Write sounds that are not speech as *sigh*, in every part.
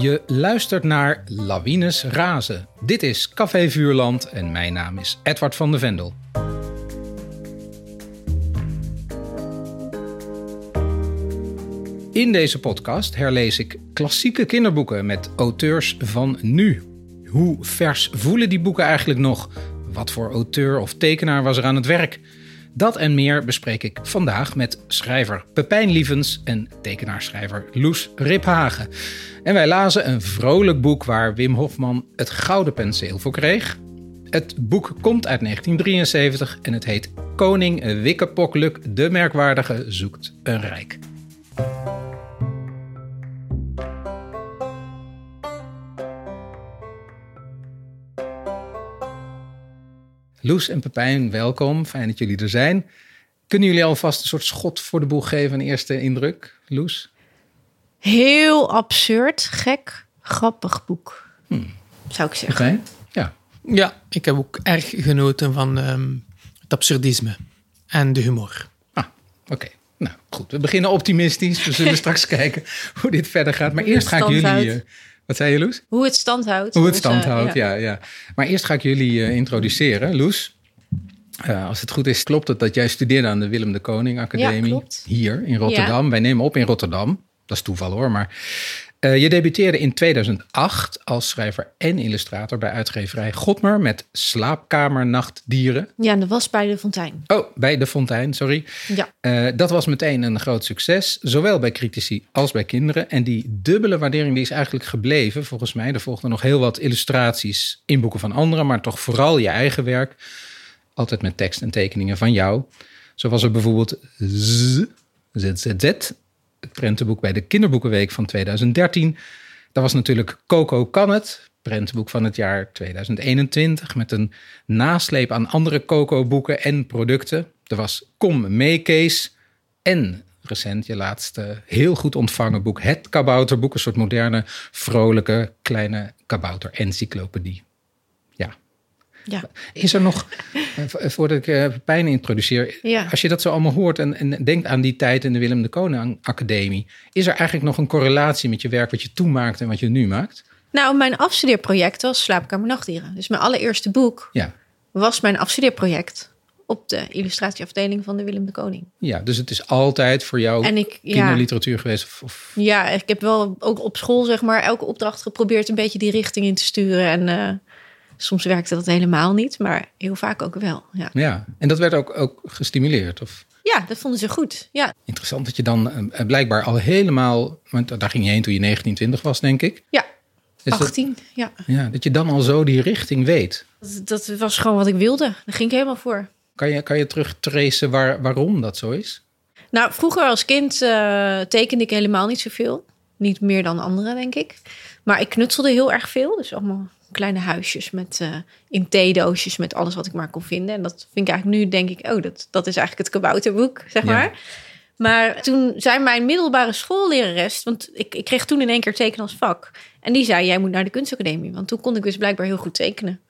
Je luistert naar Lawines Razen. Dit is Café Vuurland en mijn naam is Edward van de Vendel. In deze podcast herlees ik klassieke kinderboeken met auteurs van nu. Hoe vers voelen die boeken eigenlijk nog? Wat voor auteur of tekenaar was er aan het werk? Dat en meer bespreek ik vandaag met schrijver Pepijn Lievens en tekenaarschrijver Loes Riphagen. En wij lazen een vrolijk boek waar Wim Hofman het gouden penseel voor kreeg. Het boek komt uit 1973 en het heet Koning Wikkepokluk de Merkwaardige zoekt een rijk. Loes en Pepijn, welkom. Fijn dat jullie er zijn. Kunnen jullie alvast een soort schot voor de boeg geven, een eerste indruk? Loes? Heel absurd, gek, grappig boek. Hmm. Zou ik zeggen. Pepijn? Ja. Ja, ik heb ook erg genoten van ehm, het absurdisme en de humor. Ah, oké. Nou goed, we beginnen optimistisch. We zullen *laughs* straks kijken hoe dit verder gaat. Maar eerst ga ik jullie. Wat zei je, Loes? Hoe het stand houdt. Hoe het stand houdt, ja. ja. Maar eerst ga ik jullie uh, introduceren. Loes, uh, als het goed is, klopt het dat jij studeerde aan de Willem de Koning Academie ja, hier in Rotterdam. Ja. Wij nemen op in Rotterdam. Dat is toeval hoor, maar uh, je debuteerde in 2008 als schrijver en illustrator bij uitgeverij Godmer met Slaapkamernachtdieren. Ja, dat was bij de Fontein. Oh, bij de Fontein, sorry. Ja. Uh, dat was meteen een groot succes, zowel bij critici als bij kinderen. En die dubbele waardering die is eigenlijk gebleven, volgens mij. Er volgden nog heel wat illustraties in boeken van anderen, maar toch vooral je eigen werk. Altijd met tekst en tekeningen van jou. Zo was er bijvoorbeeld Z, ZZZ, het prentenboek bij de Kinderboekenweek van 2013. Dat was natuurlijk Coco kan het, prentenboek van het jaar 2021 met een nasleep aan andere Coco-boeken en producten. Er was Kom mee Kees en recent je laatste heel goed ontvangen boek Het Kabouterboek, een soort moderne, vrolijke, kleine kabouter-encyclopedie. Ja. Is er nog, voordat ik uh, Pijn introduceer, ja. als je dat zo allemaal hoort en, en denkt aan die tijd in de Willem de Koning Academie, is er eigenlijk nog een correlatie met je werk wat je toen maakte en wat je nu maakt? Nou, mijn afstudeerproject was Slaapkamer Nachtdieren. Dus mijn allereerste boek ja. was mijn afstudeerproject op de illustratieafdeling van de Willem de Koning. Ja, dus het is altijd voor jou en ik, kinderliteratuur ja, geweest? Of, of, Ja, ik heb wel ook op school zeg maar elke opdracht geprobeerd een beetje die richting in te sturen en... Uh, Soms werkte dat helemaal niet, maar heel vaak ook wel. Ja, ja. en dat werd ook, ook gestimuleerd? Of? Ja, dat vonden ze goed. Ja. Interessant dat je dan uh, blijkbaar al helemaal, want daar ging je heen toen je 19, 20 was, denk ik. Ja, dus 18, dat, ja. Ja, dat je dan al zo die richting weet. Dat, dat, was gewoon wat ik wilde. Daar ging ik helemaal voor. Kan je, kan je terugtracen waar, waarom dat zo is? Nou, vroeger als kind uh, tekende ik helemaal niet zoveel. Niet meer dan anderen, denk ik. Maar ik knutselde heel erg veel. Dus allemaal kleine huisjes met uh, in theedoosjes met alles wat ik maar kon vinden. En dat vind ik eigenlijk nu denk ik, oh, dat, dat is eigenlijk het kabouterboek, zeg maar. Maar toen zei mijn middelbare schoollerares, want ik, ik kreeg toen in één keer tekenen als vak. En die zei, jij moet naar de kunstacademie. Want toen kon ik dus blijkbaar heel goed tekenen.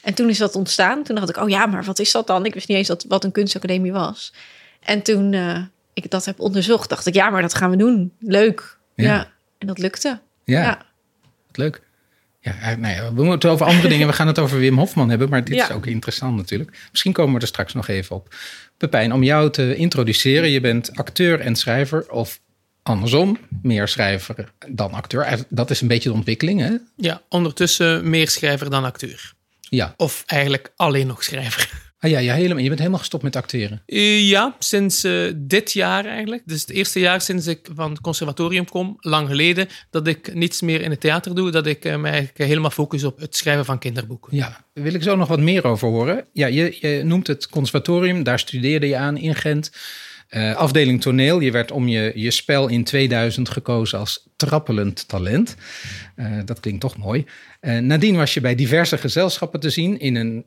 En toen is dat ontstaan. Toen dacht ik, oh ja, maar wat is dat dan? Ik wist niet eens dat, wat een kunstacademie was. En toen uh, ik dat heb onderzocht, dacht ik, ja, maar dat gaan we doen. Leuk. Ja. ja. En dat lukte. Ja. ja. Leuk. Ja, nou ja, we moeten over andere *laughs* dingen. We gaan het over Wim Hofman hebben, maar dit ja. is ook interessant natuurlijk. Misschien komen we er straks nog even op. Pepijn, om jou te introduceren. Je bent acteur en schrijver, of andersom, meer schrijver dan acteur. Dat is een beetje de ontwikkeling, hè? Ja, ondertussen meer schrijver dan acteur. Ja. Of eigenlijk alleen nog schrijver. Ah ja, ja helemaal. je bent helemaal gestopt met acteren. Uh, ja, sinds uh, dit jaar eigenlijk. Dus het eerste jaar sinds ik van het conservatorium kom, lang geleden, dat ik niets meer in het theater doe. Dat ik uh, me eigenlijk helemaal focus op het schrijven van kinderboeken. Ja, daar wil ik zo nog wat meer over horen. Ja, je, je noemt het conservatorium, daar studeerde je aan in Gent. Uh, afdeling toneel. Je werd om je, je spel in 2000 gekozen als trappelend talent. Uh, dat klinkt toch mooi. Uh, nadien was je bij diverse gezelschappen te zien in een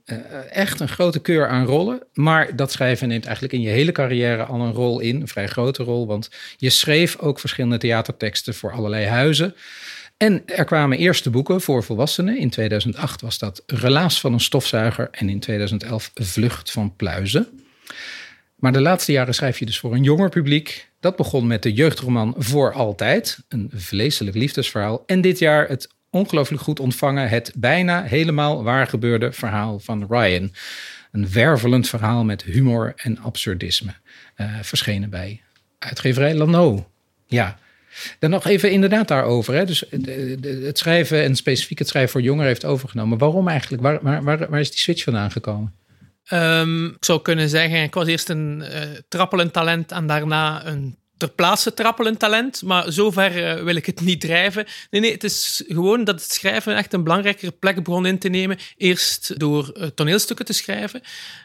echt een grote keur aan rollen. Maar dat schrijven neemt eigenlijk in je hele carrière al een rol in, een vrij grote rol. Want je schreef ook verschillende theaterteksten voor allerlei huizen. En er kwamen eerste boeken voor volwassenen. In 2008 was dat Relaas van een stofzuiger en in 2011 Vlucht van pluizen. Maar de laatste jaren schrijf je dus voor een jonger publiek. Dat begon met de jeugdroman Voor Altijd, een vleeselijk liefdesverhaal. En dit jaar het ongelooflijk goed ontvangen, het bijna helemaal waargebeurde verhaal van Ryan. Een wervelend verhaal met humor en absurdisme. Uh, verschenen bij uitgeverij Lano. Ja, dan nog even inderdaad daarover. Hè. Dus het schrijven en specifiek het schrijven voor jongeren heeft overgenomen. Waarom eigenlijk? Waar, waar, waar, waar is die switch vandaan gekomen? Um, ik zou kunnen zeggen, ik was eerst een uh, trappelend talent en daarna een ter plaatse trappelend talent. Maar zover uh, wil ik het niet drijven. Nee, nee, het is gewoon dat het schrijven echt een belangrijkere plek begon in te nemen. Eerst door uh, toneelstukken te schrijven.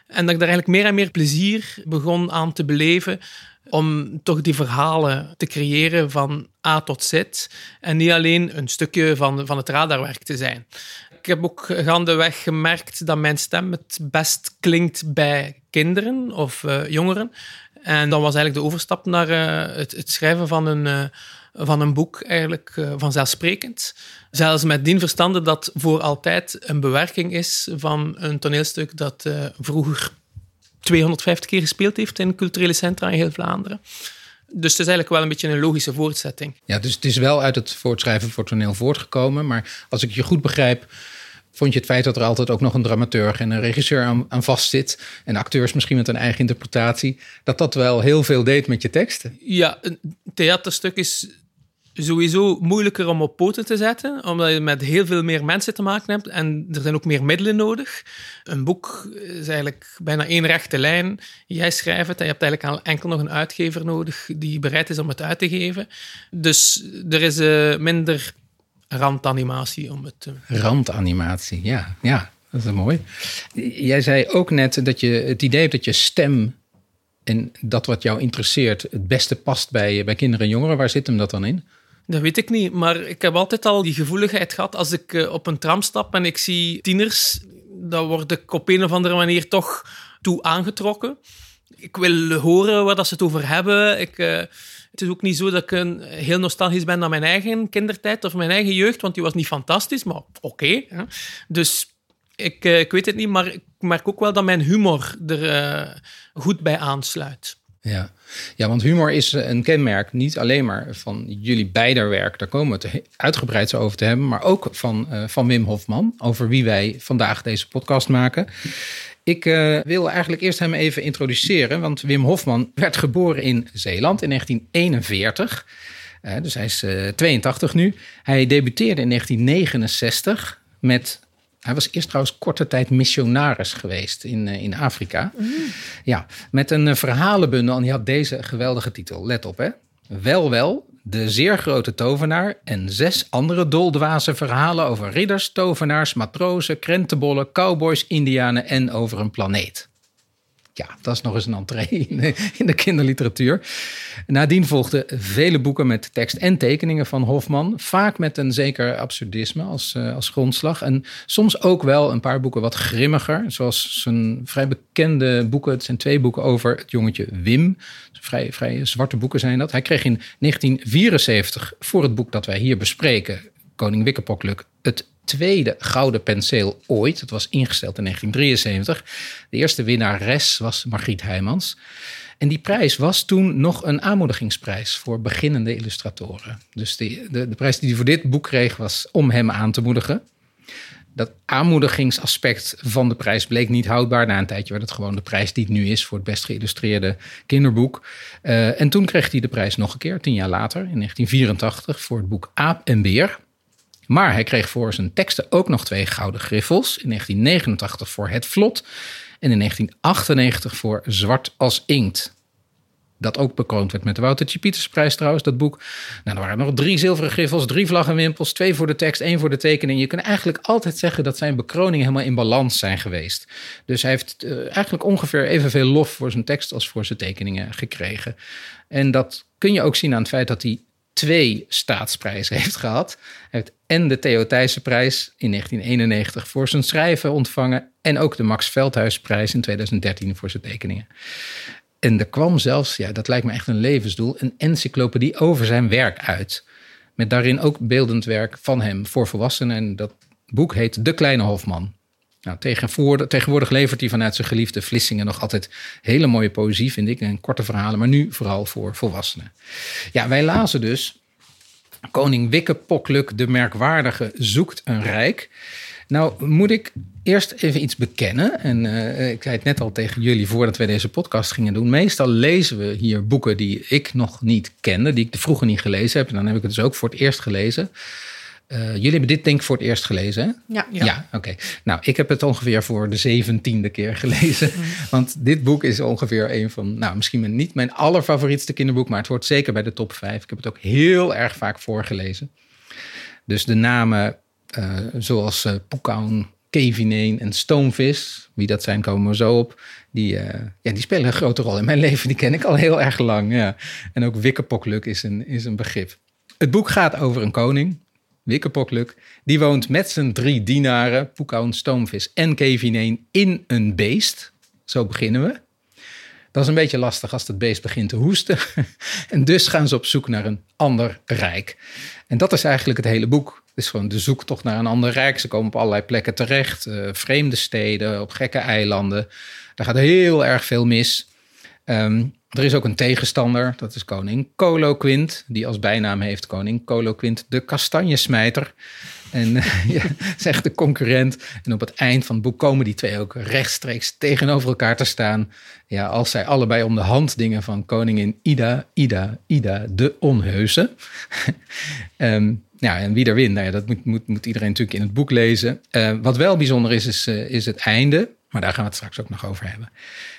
En dat ik daar eigenlijk meer en meer plezier begon aan te beleven om toch die verhalen te creëren van A tot Z en niet alleen een stukje van, van het radarwerk te zijn. Ik heb ook gaandeweg gemerkt dat mijn stem het best klinkt bij kinderen of uh, jongeren. En dan was eigenlijk de overstap naar uh, het, het, schrijven van een, uh, van een boek eigenlijk vanzelfsprekend. Zelfs met dien verstande dat voor altijd een bewerking is van een toneelstuk dat vroeger 250 keer gespeeld heeft in culturele centra in heel Vlaanderen. Dus het is eigenlijk wel een beetje een logische voortzetting. Ja, dus het is wel uit het voortschrijven voor toneel voortgekomen. Maar als ik je goed begrijp, vond je het feit dat er altijd ook nog een dramaturg en een regisseur aan, aan vastzit. En acteurs misschien met een eigen interpretatie. Dat dat wel heel veel deed met je teksten. Ja, een theaterstuk is sowieso moeilijker om op poten te zetten, omdat je met heel veel meer mensen te maken hebt en er zijn ook meer middelen nodig. Een boek is eigenlijk bijna één rechte lijn. Jij schrijft het en je hebt eigenlijk enkel nog een uitgever nodig die bereid is om het uit te geven. Dus er is uh, minder randanimatie om het te... Randanimatie, ja. ja. Dat is mooi. Jij zei ook net dat je het idee hebt dat je stem en dat wat jou interesseert het beste past bij, bij kinderen en jongeren. Waar zit hem dat dan in? Dat weet ik niet, maar ik heb altijd al die gevoeligheid gehad als ik eh, op een tram stap en ik zie tieners, dan word ik op een of andere manier toch toe aangetrokken. Ik wil horen waar dat ze het over hebben. Ik, uh, het is ook niet zo dat ik een, heel nostalgisch ben naar mijn eigen kindertijd of mijn eigen jeugd, want die was niet fantastisch, maar oké. Dus ik, uh, ik weet het niet, maar ik merk ook wel dat mijn humor er goed bij aansluit. Ja. ja, want humor is een kenmerk niet alleen maar van jullie beider werk, daar komen we het uitgebreid zo over te hebben, maar ook van, van Wim Hofman, over wie wij vandaag deze podcast maken. Ik uh, wil eigenlijk eerst hem even introduceren, want Wim Hofman *laughs* werd geboren in Zeeland in 1941. Uh, dus hij is 82 nu. Hij debuteerde in 1969 met hij was eerst trouwens korte tijd missionaris geweest in, in Afrika. Mm. Ja, met een verhalenbundel. En die had deze geweldige titel. Let op, hè. Wel, wel, de zeer grote tovenaar en zes andere doldwaze verhalen over ridders, tovenaars, matrozen, krentenbollen, cowboys, indianen en over een planeet. Ja, dat is nog eens een entree in de, in de, kinderliteratuur. Nadien volgden vele boeken met tekst en tekeningen van Hofman. Vaak met een zeker absurdisme als, uh, als grondslag. En soms ook wel een paar boeken wat grimmiger. Zoals zijn vrij bekende boeken. Het zijn twee boeken over het jongetje Wim. Vrij, vrij zwarte boeken zijn dat. Hij kreeg in 1974 voor het boek dat wij hier bespreken... Koning Wikkepokluk het tweede gouden penseel ooit. Het was ingesteld in 1973. De eerste winnares was Margriet Heijmans. En die prijs was toen nog een aanmoedigingsprijs voor beginnende illustratoren. Dus de, de prijs die hij voor dit boek kreeg was om hem aan te moedigen. Dat aanmoedigingsaspect van de prijs bleek niet houdbaar. Na een tijdje werd het gewoon de prijs die het nu is voor het best geïllustreerde kinderboek. Uh, en toen kreeg hij de prijs nog een keer, tien jaar later, in 1984, voor het boek Aap en Beer. Maar hij kreeg voor zijn teksten ook nog twee gouden griffels. In 1989 voor Het Vlot en in 1998 voor Zwart als Inkt. Dat ook bekroond werd met de Woutertje Pietersprijs trouwens, dat boek. Nou, er waren nog drie zilveren griffels, drie vlaggenwimpels, twee voor de tekst, één voor de tekening. Je kunt eigenlijk altijd zeggen dat zijn bekroningen helemaal in balans zijn geweest. Dus hij heeft uh, eigenlijk ongeveer evenveel lof voor zijn tekst als voor zijn tekeningen gekregen. En dat kun je ook zien aan het feit dat hij twee staatsprijzen heeft gehad. Hij heeft en de Theo Thijssenprijs in 1991 voor zijn schrijven ontvangen. En ook de Max Veldhuisprijs in 2013 voor zijn tekeningen. En er kwam zelfs, ja, dat lijkt me echt een levensdoel, een encyclopedie over zijn werk uit. Met daarin ook beeldend werk van hem voor volwassenen. En dat boek heet De Kleine Hofman. Nou, tegenwoordig, levert hij vanuit zijn geliefde Vlissingen nog altijd hele mooie poëzie, vind ik. En korte verhalen, maar nu vooral voor volwassenen. Ja, wij lazen dus Koning Wikke Pokluk de Merkwaardige zoekt een rijk. Nou, moet ik eerst even iets bekennen. En uh, ik zei het net al tegen jullie voordat we deze podcast gingen doen. Meestal lezen we hier boeken die ik nog niet kende, die ik vroeger niet gelezen heb. En dan heb ik het dus ook voor het eerst gelezen. Uh, jullie hebben dit denk ik voor het eerst gelezen, hè? Ja. Ja, ja oké. Okay. Nou, ik heb het ongeveer voor de zeventiende keer gelezen. *laughs* Mm. Want dit boek is ongeveer een van, nou, misschien niet mijn allerfavorietste kinderboek, maar het hoort zeker bij de top vijf. Ik heb het ook heel erg vaak voorgelezen. Dus de namen uh, zoals uh, Kevineen en Stoomvis, wie dat zijn, komen we zo op. Die, uh, ja, die spelen een grote rol in mijn *laughs* leven. Die ken ik al heel erg lang. Ja. En ook Wikkepokluk is een, is een begrip. Het boek gaat over een koning, Wikkepokluk. Die woont met zijn drie dienaren, Poekhoun, Stoomvis en Kevineen, in een beest. Zo beginnen we. Dat is een beetje lastig als het beest begint te hoesten. *laughs* en dus gaan ze op zoek naar een ander rijk. En dat is eigenlijk het hele boek. Het is gewoon de zoektocht naar een ander rijk. Ze komen op allerlei plekken terecht. Uh, vreemde steden, op gekke eilanden. Daar gaat heel erg veel mis. Um, er is ook een tegenstander, dat is koning Coloquint, die als bijnaam heeft koning Coloquint de kastanjesmijter. En uh, *laughs* ja, de concurrent. En op het eind van het boek komen die twee ook rechtstreeks tegenover elkaar te staan. Ja, als zij allebei om de hand dingen van koningin Ida, Ida, Ida de Onheuse. um, *laughs* ja, en wie er wint, nou ja, dat moet, moet, moet iedereen natuurlijk in het boek lezen. Uh, wat wel bijzonder is, is, uh, is het einde. Maar daar gaan we het straks ook nog over hebben.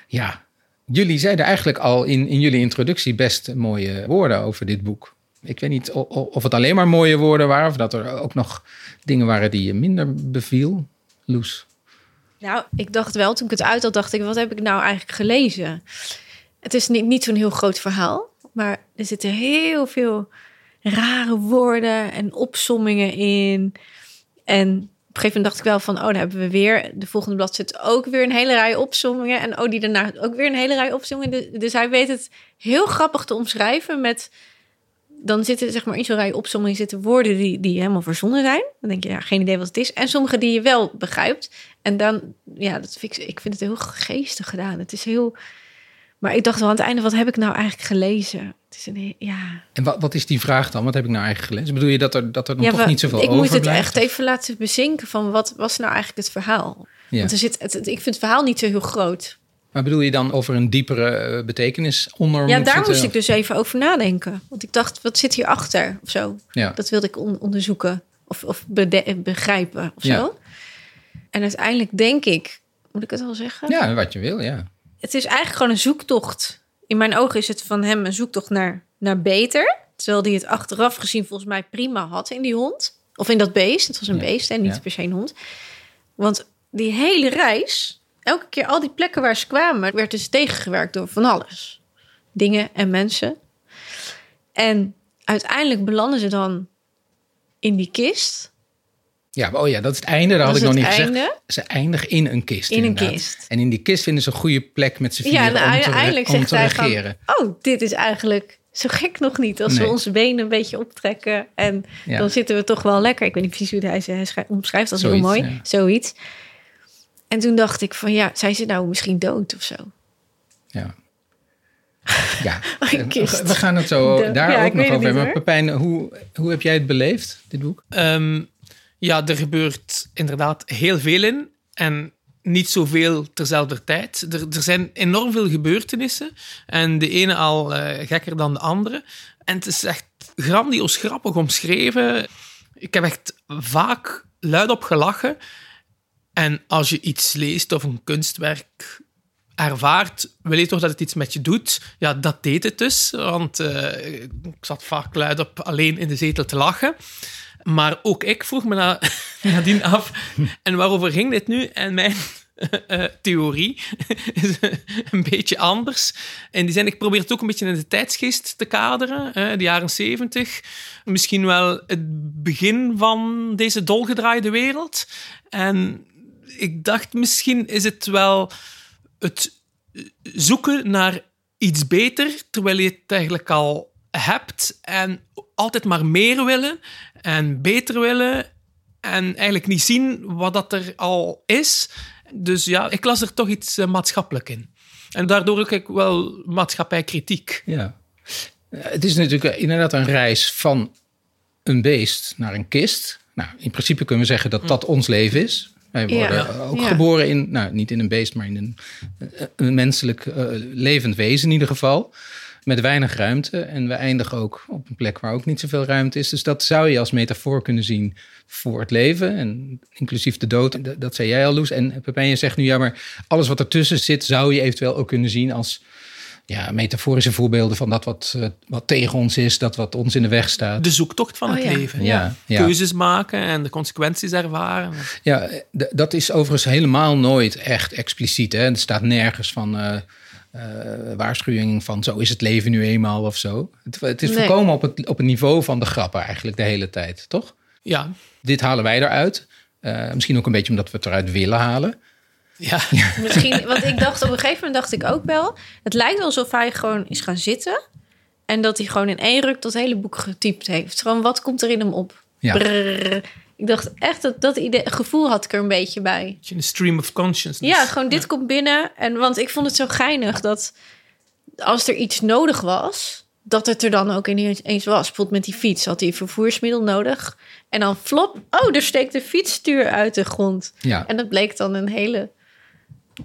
Ja, jullie zeiden eigenlijk al in, in jullie introductie best mooie woorden over dit boek. Ik weet niet of, het alleen maar mooie woorden waren, of dat er ook nog dingen waren die je minder beviel. Loes. Nou, ik dacht wel, toen ik het uit had, dacht ik, wat heb ik nou eigenlijk gelezen? Het is niet, niet zo'n heel groot verhaal, maar er zitten heel veel rare woorden en opsommingen in. En op een gegeven moment dacht ik wel van, oh, dan hebben we weer, de volgende blad zit ook weer een hele rij opsommingen. En oh, die daarna ook weer een hele rij opsommingen. Dus hij weet het heel grappig te omschrijven met, dan zitten zeg maar in zo'n rij opsommingen zitten woorden die, die helemaal verzonnen zijn. Dan denk je, ja, geen idee wat het is. En sommige die je wel begrijpt. En dan, ja, dat vind ik, ik vind het heel geestig gedaan. Het is heel... Maar ik dacht wel aan het einde, wat heb ik nou eigenlijk gelezen? Het is een, ja. En wat, wat is die vraag dan? Wat heb ik nou eigenlijk gelezen? Bedoel je dat er, dat er dan ja, toch niet zoveel ik over moet het echt even laten bezinken van wat was nou eigenlijk het verhaal? Ja. Want er zit, het- ik vind het verhaal niet zo heel groot. Maar bedoel je dan over een diepere eh, betekenis onder Ja, daar zitten? moest ik dus even over nadenken. Want ik dacht, wat zit hierachter of zo? Ja. Dat wilde ik on- onderzoeken of, of begrijpen of zo. Ja. En uiteindelijk denk ik, moet ik het wel zeggen? ja, wat je wil, ja. Het is eigenlijk gewoon een zoektocht. In mijn ogen is het van hem een zoektocht naar, naar beter. Terwijl hij het achteraf gezien volgens mij prima had in die hond. Of in dat beest. Het was een Ja. beest en niet per se een hond. Want die hele reis, elke keer al die plekken waar ze kwamen, werd dus tegengewerkt door van alles. Dingen en mensen. En uiteindelijk belanden ze dan in die kist. Ja, maar oh ja, dat is het einde. Dat Dat had ik nog niet het gezegd. einde. Ze eindigen in een kist. In een inderdaad. kist. En in die kist vinden ze een goede plek met z'n Ja, vieren en om te, re- uiteindelijk om zegt te hij van... regeren. Oh, dit is eigenlijk zo gek nog niet. Als Nee. we onze benen een beetje optrekken. En Ja. dan zitten we toch wel lekker. Ik weet niet precies hoe hij ze omschrijft. Dat is heel mooi. ja. Zoiets. En toen dacht ik van ja, zijn ze nou misschien dood of zo? Ja. *laughs* Ja, we gaan het zo De- daar ja, ook nog over hebben. Pepijn, hoe, hoe heb jij het beleefd, dit boek? Ehm, ja, er gebeurt inderdaad heel veel in. En niet zoveel terzelfde tijd. Er, er zijn enorm veel gebeurtenissen. En de ene al eh, gekker dan de andere. En het is echt grandioos grappig omschreven. Ik heb echt vaak luidop gelachen. En als je iets leest of een kunstwerk ervaart, wil je toch dat het iets met je doet? Ja, dat deed het dus. Want eh, ik zat vaak luidop alleen in de zetel te lachen. Maar ook ik vroeg me na, *laughs* nadien af, en waarover ging dit nu? En mijn *laughs* eh, theorie *laughs* is een beetje anders. En die zijn, ik probeer het ook een beetje in de tijdsgeest te kaderen, de jaren zeventig. Misschien wel het begin van deze dolgedraaide wereld. En ik dacht, misschien is het wel het zoeken naar iets beter, terwijl je het eigenlijk al hebt. En altijd maar meer willen en beter willen. en eigenlijk niet zien wat dat er al is. Dus ja, ik las er toch iets uh, maatschappelijk in. En daardoor ook ik wel maatschappijkritiek. Ja. Het is natuurlijk inderdaad een reis van een beest naar een kist. Nou, in principe kunnen we zeggen dat dat ons leven is. Wij worden Ja. ook Ja. geboren in, nou niet in een beest, maar in een, een menselijk eh, levend wezen in ieder geval. Met weinig ruimte. En we eindigen ook op een plek waar ook niet zoveel ruimte is. Dus dat zou je als metafoor kunnen zien voor het leven. En inclusief de dood. Dat zei jij al, Loes. En Pepijn, je zegt nu, ja, maar alles wat ertussen zit, zou je eventueel ook kunnen zien als ja, metaforische voorbeelden van dat wat, eh, wat tegen ons is, dat wat ons in de weg staat. De zoektocht van Oh het ja. leven. ja, ja. Keuzes maken en de consequenties ervaren. Ja, dat is overigens helemaal nooit echt expliciet. Hè? Er staat nergens van eh, eh, waarschuwing van zo is het leven nu eenmaal of zo. Het, het is Nee. volkomen op het, op het niveau van de grappen eigenlijk de hele tijd, toch? Ja, Dit halen wij eruit. Eh, misschien ook een beetje omdat we het eruit willen halen. Ja. *laughs* Misschien, want ik dacht op een gegeven moment dacht ik ook wel. Het lijkt wel alsof hij gewoon is gaan zitten. En dat hij gewoon in één ruk dat hele boek getypt heeft. Gewoon wat komt er in hem op? Ja. Brrr. Ik dacht echt dat dat idee, gevoel had ik er een beetje bij. een stream of consciousness. Ja, gewoon dit komt binnen. En want ik vond het zo geinig dat als er iets nodig was, dat het er dan ook ineens eens was. Bijvoorbeeld met die fiets had hij een vervoersmiddel nodig. En dan flop, oh, er steekt de fietsstuur uit de grond. Ja. En dat bleek dan een hele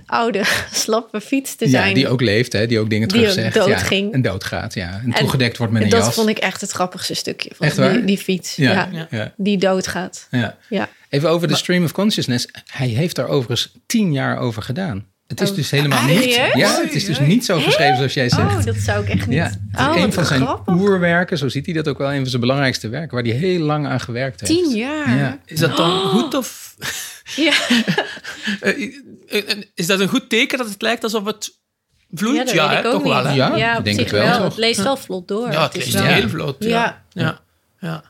oude, *laughs* slappe fiets te Ja, zijn. die ook leeft, hè? die ook dingen Die terugzegt. ja, doodging. en doodgaat, ja. En, En toegedekt wordt met en een dat jas. vond ik echt het grappigste stukje van Echt waar? die, die fiets. Ja, Ja, ja. ja. Die doodgaat. ja. Ja. Even over de stream of consciousness. Hij heeft daar overigens tien jaar over gedaan. Het is Oh. dus helemaal Ah, niet. serieus? Ja, het is dus niet zo geschreven zoals jij zegt. Oh, dat zou ik echt niet. Ja, het is oh, een van zijn grappig. oerwerken, zo ziet hij dat ook wel, een van zijn belangrijkste werken, waar hij heel lang aan gewerkt heeft. Tien jaar. Ja. Is dat dan *gasps* goed of... Ja. *laughs* eh, eh, is dat een goed teken dat het lijkt alsof het vloeit? Ja, dat Ja, weet hè, ik ook toch wel. Hè? Ja, op ik denk zich het wel, toch? Het leest wel vlot door. Ja, het wel- Ja. heel vlot. Ja. Ja. Ja. Ja.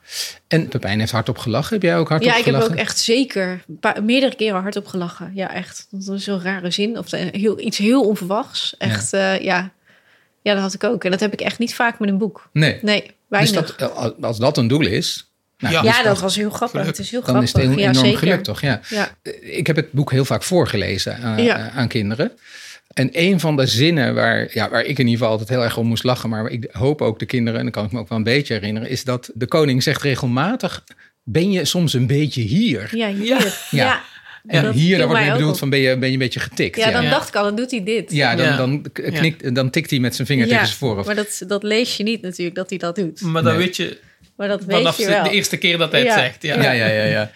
En Pepijn heeft hardop gelachen. Heb jij ook hardop Ja, ik heb gelachen? ook echt zeker meerdere keren hardop gelachen. Ja, echt. Dat was zo'n rare zin. Of eh, heel, iets heel onverwachts. Echt, ja. ja. Ja, dat had ik ook. En dat heb ik echt niet vaak met een boek. Nee. Nee, Dus weinig. dat, als dat een doel is, nou, Ja. dat- dat was heel grappig. Het is heel dan is grappig. het heel ja, enorm zeker. gelukt, toch? Ja. Ja. Ik heb het boek heel vaak voorgelezen aan, Ja. aan kinderen. En een van de zinnen waar, ja, waar ik in ieder geval altijd heel erg om moest lachen, maar ik hoop ook de kinderen, en dan kan ik me ook wel een beetje herinneren, is dat de koning zegt regelmatig: Ben je soms een beetje hier? Ja, hier. Ja. Ja. Ja. En Dat hier, daar wordt mee bedoeld op. van ben je, ben je een beetje getikt. Ja, dan Ja. dacht ik al, dan doet hij dit. Ja, dan. Dan, knikt, dan tikt hij met zijn vinger Ja, tegen zijn voorhoofd. Maar dat, dat lees je niet natuurlijk, dat hij dat doet. Maar dan Nee. weet je Maar dat weet vanaf je wel. de eerste keer dat hij het Ja. zegt. Ja. Ja, ja, ja, ja.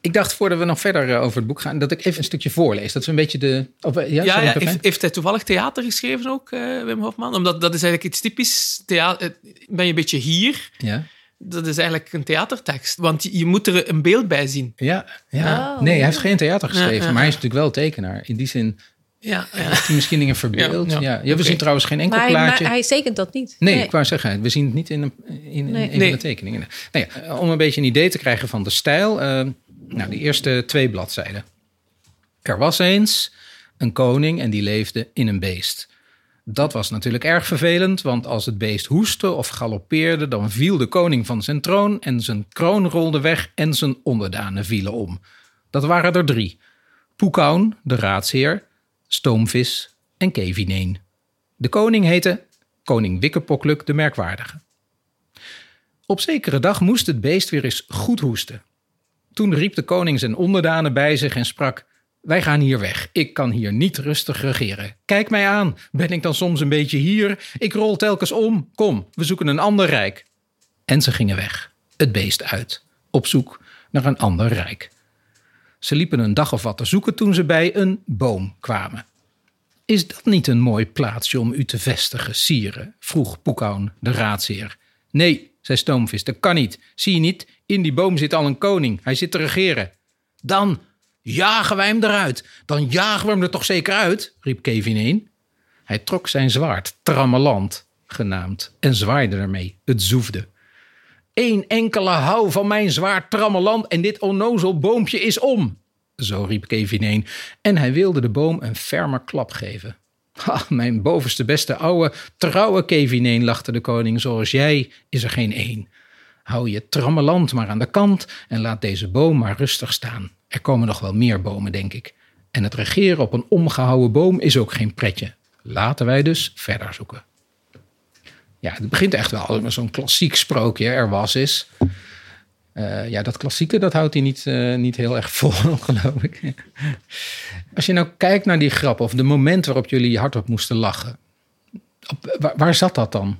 Ik dacht voordat we nog verder eh, over het boek gaan, dat ik even een stukje voorlees. Dat is een beetje de. Of, eh, ja, sorry, heeft, heeft hij toevallig theater geschreven ook, eh, Wim Hofman? Omdat dat is eigenlijk iets typisch. Theater, ben je een beetje hier? ja. Dat is eigenlijk een theatertekst. Want je, je moet er een beeld bij zien. Ja, ja. Oh, nee, hij heeft geen theater geschreven, Ja, ja. maar hij is natuurlijk wel tekenaar. In die zin Ja, ja. heeft hij misschien dingen verbeeld. Ja, Ja, we zien trouwens geen enkel maar, hij, maar plaatje. hij tekent dat niet. Nee, ik wou zeggen, we zien het niet in een, in, Nee. Nee. de tekeningen. Nou ja, om een beetje een idee te krijgen van de stijl. eh, nou, de eerste twee bladzijden. Er was eens een koning en die leefde in een beest. Dat was natuurlijk erg vervelend, want als het beest hoestte of galoppeerde, dan viel de koning van zijn troon en zijn kroon rolde weg en zijn onderdanen vielen om. Dat waren er drie. Poekaun, de raadsheer, Stoomvis en Kevineen. De koning heette koning Wikkepokluk de Merkwaardige. Op zekere dag moest het beest weer eens goed hoesten. Toen riep de koning zijn onderdanen bij zich en sprak: Wij gaan hier weg. Ik kan hier niet rustig regeren. Kijk mij aan. Ben ik dan soms een beetje hier? Ik rol telkens om. Kom, we zoeken een ander rijk. En ze gingen weg, het beest uit, op zoek naar een ander rijk. Ze liepen een dag of wat te zoeken toen ze bij een boom kwamen. Is dat niet een mooi plaatsje om u te vestigen, sire? vroeg Poekaun, de raadsheer. Nee, zei Stoomvis, dat kan niet. Zie je niet, in die boom zit al een koning. Hij zit te regeren. Dan jagen wij hem eruit. Dan jagen we hem er toch zeker uit, riep Kevineen. Hij trok zijn zwaard, Trammeland genaamd, en zwaaide ermee. Het zoefde. Eén enkele hou van mijn zwaard Trammeland en dit onnozel boompje is om. Zo riep Kevineen en hij wilde de boom een ferme klap geven. Ha, mijn bovenste beste ouwe, trouwe Kevineen, lachte de koning, zoals jij is er geen één. Hou je trammeland maar aan de kant en laat deze boom maar rustig staan. Er komen nog wel meer bomen, denk ik. En het regeren op een omgehouwen boom is ook geen pretje. Laten wij dus verder zoeken. Ja, het begint echt wel met zo'n klassiek sprookje. Er was is. Uh, ja, dat klassieke, dat houdt hij niet, uh, niet heel erg vol, *laughs* geloof ik. Als je nou kijkt naar die grap of de moment waarop jullie hardop moesten lachen. Op, waar, zat dat dan?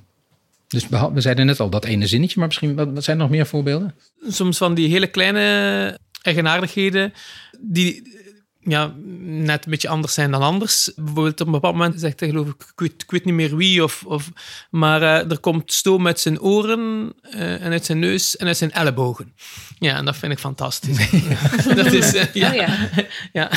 Dus we zeiden net al dat ene zinnetje, maar misschien wat, wat zijn nog meer voorbeelden? Soms van die hele kleine eigenaardigheden die ja, net een beetje anders zijn dan anders. Bijvoorbeeld op een bepaald moment zegt hij geloof ik, ik weet, ik weet niet meer wie, of, of, maar uh, er komt stoom uit zijn oren uh, en uit zijn neus en uit zijn ellebogen. Ja, en dat vind ik fantastisch. *laughs* dat is, uh, ja. Oh, ja. *laughs* ja.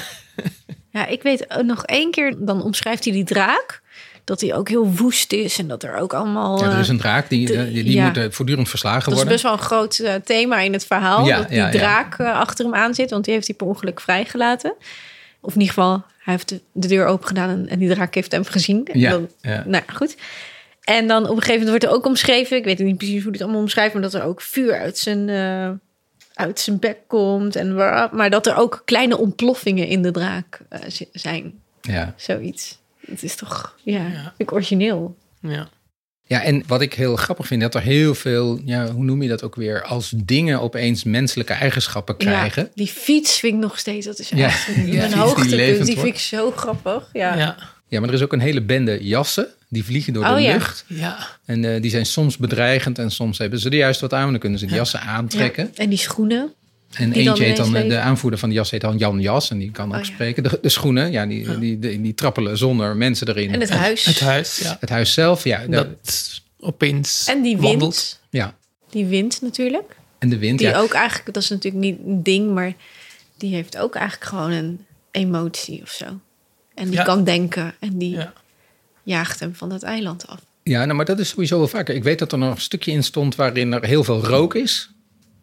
ja, ik weet nog één keer, dan omschrijft hij die draak dat hij ook heel woest is en dat er ook allemaal. Ja, er is een draak die, de, die, die ja. moet voortdurend verslagen dat worden. is best wel een groot uh, thema in het verhaal. Ja, dat die draak uh, achter hem aan zit, want die heeft hij per ongeluk vrijgelaten. Of in ieder geval, hij heeft de, de deur open gedaan en, en, die draak heeft hem gezien. En Ja, dan. Nou goed. En dan op een gegeven moment wordt er ook omschreven, ik weet niet precies hoe het allemaal omschrijft, maar dat er ook vuur uit zijn, uh, uit zijn bek komt. En waar, maar dat er ook kleine ontploffingen in de draak uh, zijn. Ja. Zoiets. Het is toch, ja, Ja. vind ik origineel. Ja. Ja, en wat ik heel grappig vind, dat er heel veel, ja, hoe noem je dat ook weer, als dingen opeens menselijke eigenschappen krijgen. Ja, die fiets vind ik nog steeds, dat is Ja, echt een, ja, een die hoogtepunt. Die, vind ik zo grappig. Ja. Ja. Ja, maar er is ook een hele bende jassen, die vliegen door de Oh, ja. lucht. Ja. En eh, die zijn soms bedreigend en soms hebben ze er juist wat aan. Dan kunnen ze die jassen aantrekken. Ja. En die schoenen. En Die dan eentje heet dan, ineens de aanvoerder van die jas heet dan Jan Jas. En die kan ook Oh, ja. spreken. De, de schoenen, ja, die, Die, die, die trappelen zonder mensen erin. En het huis. Het huis, ja. Het huis zelf, ja. Dat opeens En die wind. wandelt. ja. Die wind natuurlijk. En de wind, Die ja. ook eigenlijk, dat is natuurlijk niet een ding, maar die heeft ook eigenlijk gewoon een emotie of zo. En die Ja. kan denken en die Ja. jaagt hem van dat eiland af. Ja, nou, maar dat is sowieso wel vaker. Ik weet dat er nog een stukje in stond waarin er heel veel rook is.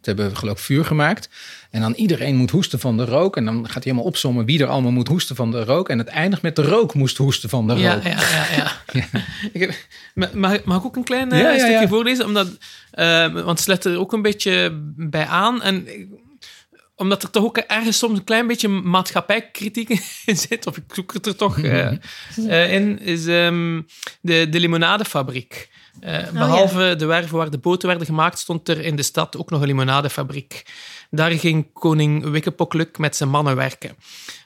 Ze hebben geloof ik vuur gemaakt. En dan iedereen moet hoesten van de rook. En dan gaat hij helemaal opzommen wie er allemaal moet hoesten van de rook. En het eindigt met de rook moest hoesten van de rook. Ja, ja, ja. *laughs* ja. Ik heb, ma- mag, ik- mag ik ook een klein eh, Ja, stukje voorlezen? Omdat, eh, want het sluit er ook een beetje bij aan. En omdat er toch ook ergens soms een klein beetje maatschappijkritiek *laughs* in zit, of ik zoek het er toch eh, eh, in, is ehm, de, de limonadefabriek. Eh, behalve de werven waar de boten werden gemaakt, stond er in de stad ook nog een limonadefabriek. Daar ging koning Wikkepokluk met zijn mannen werken.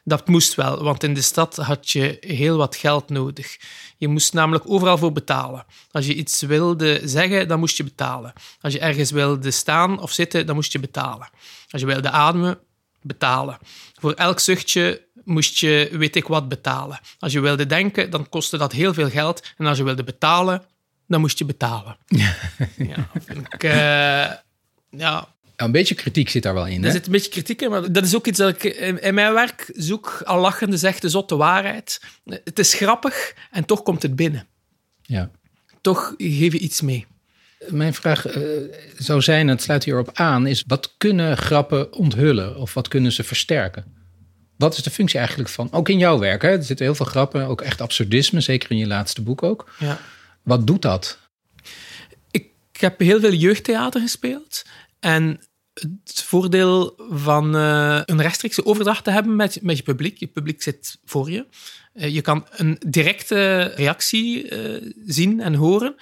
Dat moest wel, want in de stad had je heel wat geld nodig. Je moest namelijk overal voor betalen. Als je iets wilde zeggen, dan moest je betalen. Als je ergens wilde staan of zitten, dan moest je betalen. Als je wilde ademen, betalen. Voor elk zuchtje moest je weet ik wat betalen. Als je wilde denken, dan kostte dat heel veel geld. En als je wilde betalen, dan moest je betalen. *laughs* Ja, ik, eh, ja, Een beetje kritiek zit daar wel in. er Hè? zit een beetje kritiek in, maar dat is ook iets dat ik in, mijn werk zoek. Al lachende zegt de zotte waarheid. Het is grappig en toch komt het binnen. Ja. Toch geef je iets mee. Mijn vraag eh, zou zijn, en het sluit hierop aan, is wat kunnen grappen onthullen of wat kunnen ze versterken? Wat is de functie eigenlijk van, ook in jouw werk, hè? er zitten heel veel grappen, ook echt absurdisme, zeker in je laatste boek ook. Ja. Wat doet dat? Ik heb heel veel jeugdtheater gespeeld. En het voordeel van eh, een rechtstreekse overdracht te hebben met, met je publiek. Je publiek zit voor je. Eh, je kan een directe reactie eh, zien en horen.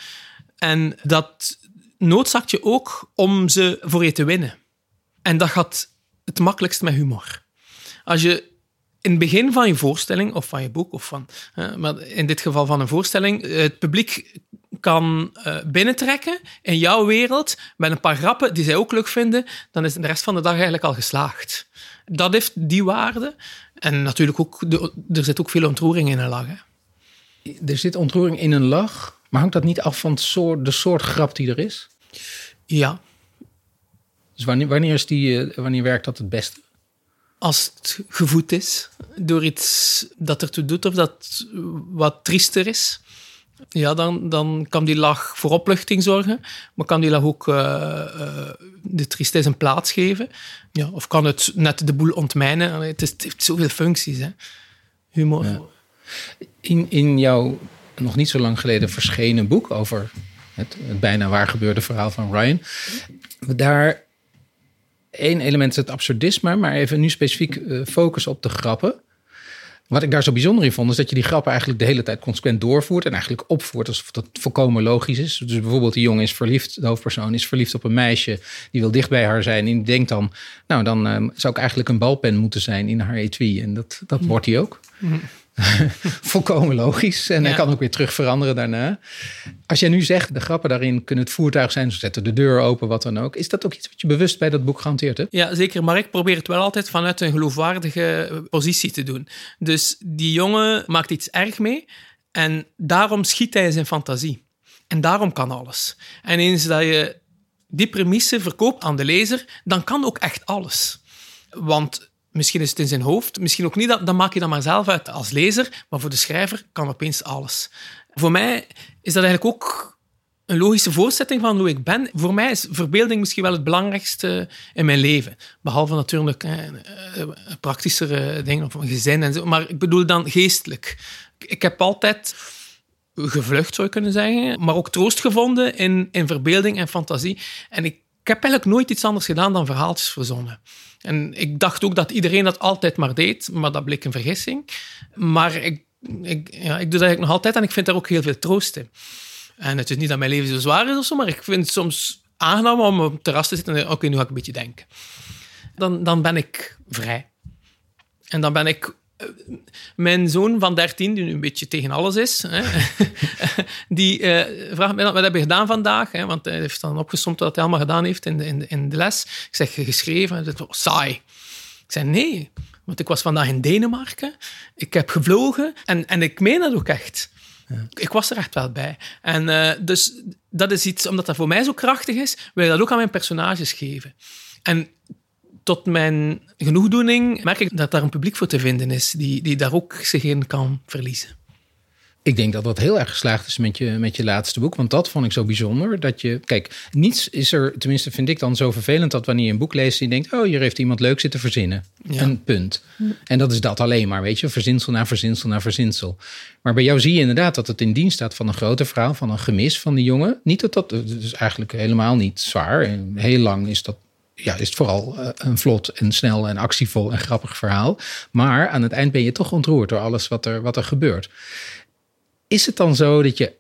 En dat noodzaakt je ook om ze voor je te winnen. En dat gaat het makkelijkst met humor. Als je in het begin van je voorstelling, of van je boek, of van, maar in dit geval van een voorstelling, eh, het publiek kan eh, binnentrekken in jouw wereld met een paar grappen die zij ook leuk vinden, dan is de rest van de dag eigenlijk al geslaagd. Dat heeft die waarde. En natuurlijk ook, de, er zit ook veel ontroering in een lach. hè. Er zit ontroering in een lach, maar hangt dat niet af van soort, de soort grap die er is? Ja, Dus wanneer, wanneer, is die, eh, wanneer werkt dat het beste? Als het gevoed is door iets dat ertoe doet of dat wat triester is, ja, dan, dan kan die lach voor opluchting zorgen, maar kan die lach ook eh, eh, de tristesse een plaats geven. Ja, of kan het net de boel ontmijnen. Het, is, het heeft zoveel functies, hè. humor. In, in jouw nog niet zo lang geleden verschenen boek over het, het bijna waar gebeurde verhaal van Ryan, Daar één element is het absurdisme, maar even nu specifiek uh, focus op de grappen. Wat ik daar zo bijzonder in vond, is dat je die grappen eigenlijk de hele tijd consequent doorvoert en eigenlijk opvoert alsof dat volkomen logisch is. Dus bijvoorbeeld die jongen is verliefd, de hoofdpersoon is verliefd op een meisje, die wil dicht bij haar zijn en die denkt dan, nou dan uh, zou ik eigenlijk een balpen moeten zijn in haar etui en dat, dat wordt hij ook. Mm. *laughs* Volkomen logisch. En hij kan ook weer terug veranderen daarna. Als jij nu zegt, de grappen daarin kunnen het voertuig zijn, ze zetten de deur open, wat dan ook. Is dat ook iets wat je bewust bij dat boek gehanteerd hebt? Ja, zeker. Maar ik probeer het wel altijd vanuit een geloofwaardige positie te doen. Dus die jongen maakt iets erg mee en daarom schiet hij zijn fantasie. En daarom kan alles. En eens dat je die premisse verkoopt aan de lezer, dan kan ook echt alles. Want Misschien is het in zijn hoofd, misschien ook niet, dan maak je dat maar zelf uit als lezer. Maar voor de schrijver kan opeens alles. Voor mij is dat eigenlijk ook een logische voorzetting van hoe ik ben. Voor mij is verbeelding misschien wel het belangrijkste in mijn leven. Behalve natuurlijk eh, praktischere dingen, of gezin en zo. Maar ik bedoel dan geestelijk. Ik heb altijd gevlucht, zou je kunnen zeggen, maar ook troost gevonden in, in verbeelding en fantasie. En ik heb eigenlijk nooit iets anders gedaan dan verhaaltjes verzonnen. En ik dacht ook dat iedereen dat altijd maar deed, maar dat bleek een vergissing. Maar ik, ik, ja, ik doe dat eigenlijk nog altijd en ik vind daar ook heel veel troost in. En het is niet dat mijn leven zo zwaar is of zo, maar ik vind het soms aangenaam om op het terras te zitten en oké, nu ga ik een beetje denken. Dan, dan ben ik vrij. En dan ben ik mijn zoon van 13, die nu een beetje tegen alles is, hè, *laughs* die uh, vraagt mij wat heb je gedaan vandaag? Hè, want hij heeft dan opgesomd wat hij allemaal gedaan heeft in de, in de, in de les. Ik zeg, geschreven. Het was saai. Ik zei, nee, want ik was vandaag in Denemarken. Ik heb gevlogen en, en ik meen dat ook echt. Ja. Ik was er echt wel bij. En uh, dus dat is iets, omdat dat voor mij zo krachtig is, wil ik dat ook aan mijn personages geven. En tot mijn genoegdoening merk ik dat daar een publiek voor te vinden is, die, die daar ook zich in kan verliezen. Ik denk dat dat heel erg geslaagd is met je, met je laatste boek. Want dat vond ik zo bijzonder. Dat je, kijk, niets is er, tenminste vind ik dan zo vervelend dat wanneer je een boek leest en je denkt, oh, hier heeft iemand leuk zitten verzinnen. Een punt. En dat is dat alleen maar, weet je, verzinsel na verzinsel na verzinsel. Maar bij jou zie je inderdaad dat het in dienst staat van een groter verhaal, van een gemis van die jongen. Niet dat dat, dat is eigenlijk helemaal niet zwaar. Heel lang is dat ja, is het vooral eh, een vlot en snel en actievol en grappig verhaal. Maar aan het eind ben je toch ontroerd door alles wat er, wat er gebeurt. Is het dan zo dat je,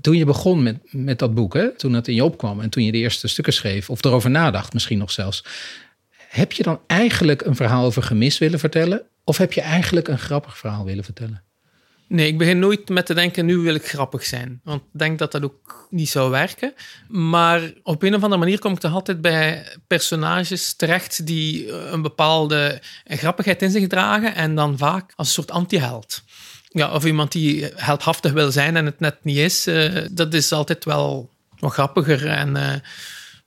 toen je begon met, met dat boek, hè, toen het in je opkwam en toen je de eerste stukken schreef, of erover nadacht misschien nog zelfs, heb je dan eigenlijk een verhaal over gemis willen vertellen? Of heb je eigenlijk een grappig verhaal willen vertellen? Nee, ik begin nooit met te denken, nu wil ik grappig zijn. Want ik denk dat dat ook niet zou werken. Maar op een of andere manier kom ik toch altijd bij personages terecht die een bepaalde grappigheid in zich dragen en dan vaak als een soort anti-held. Ja, of iemand die heldhaftig wil zijn en het net niet is, uh, dat is altijd wel wat grappiger en... Uh,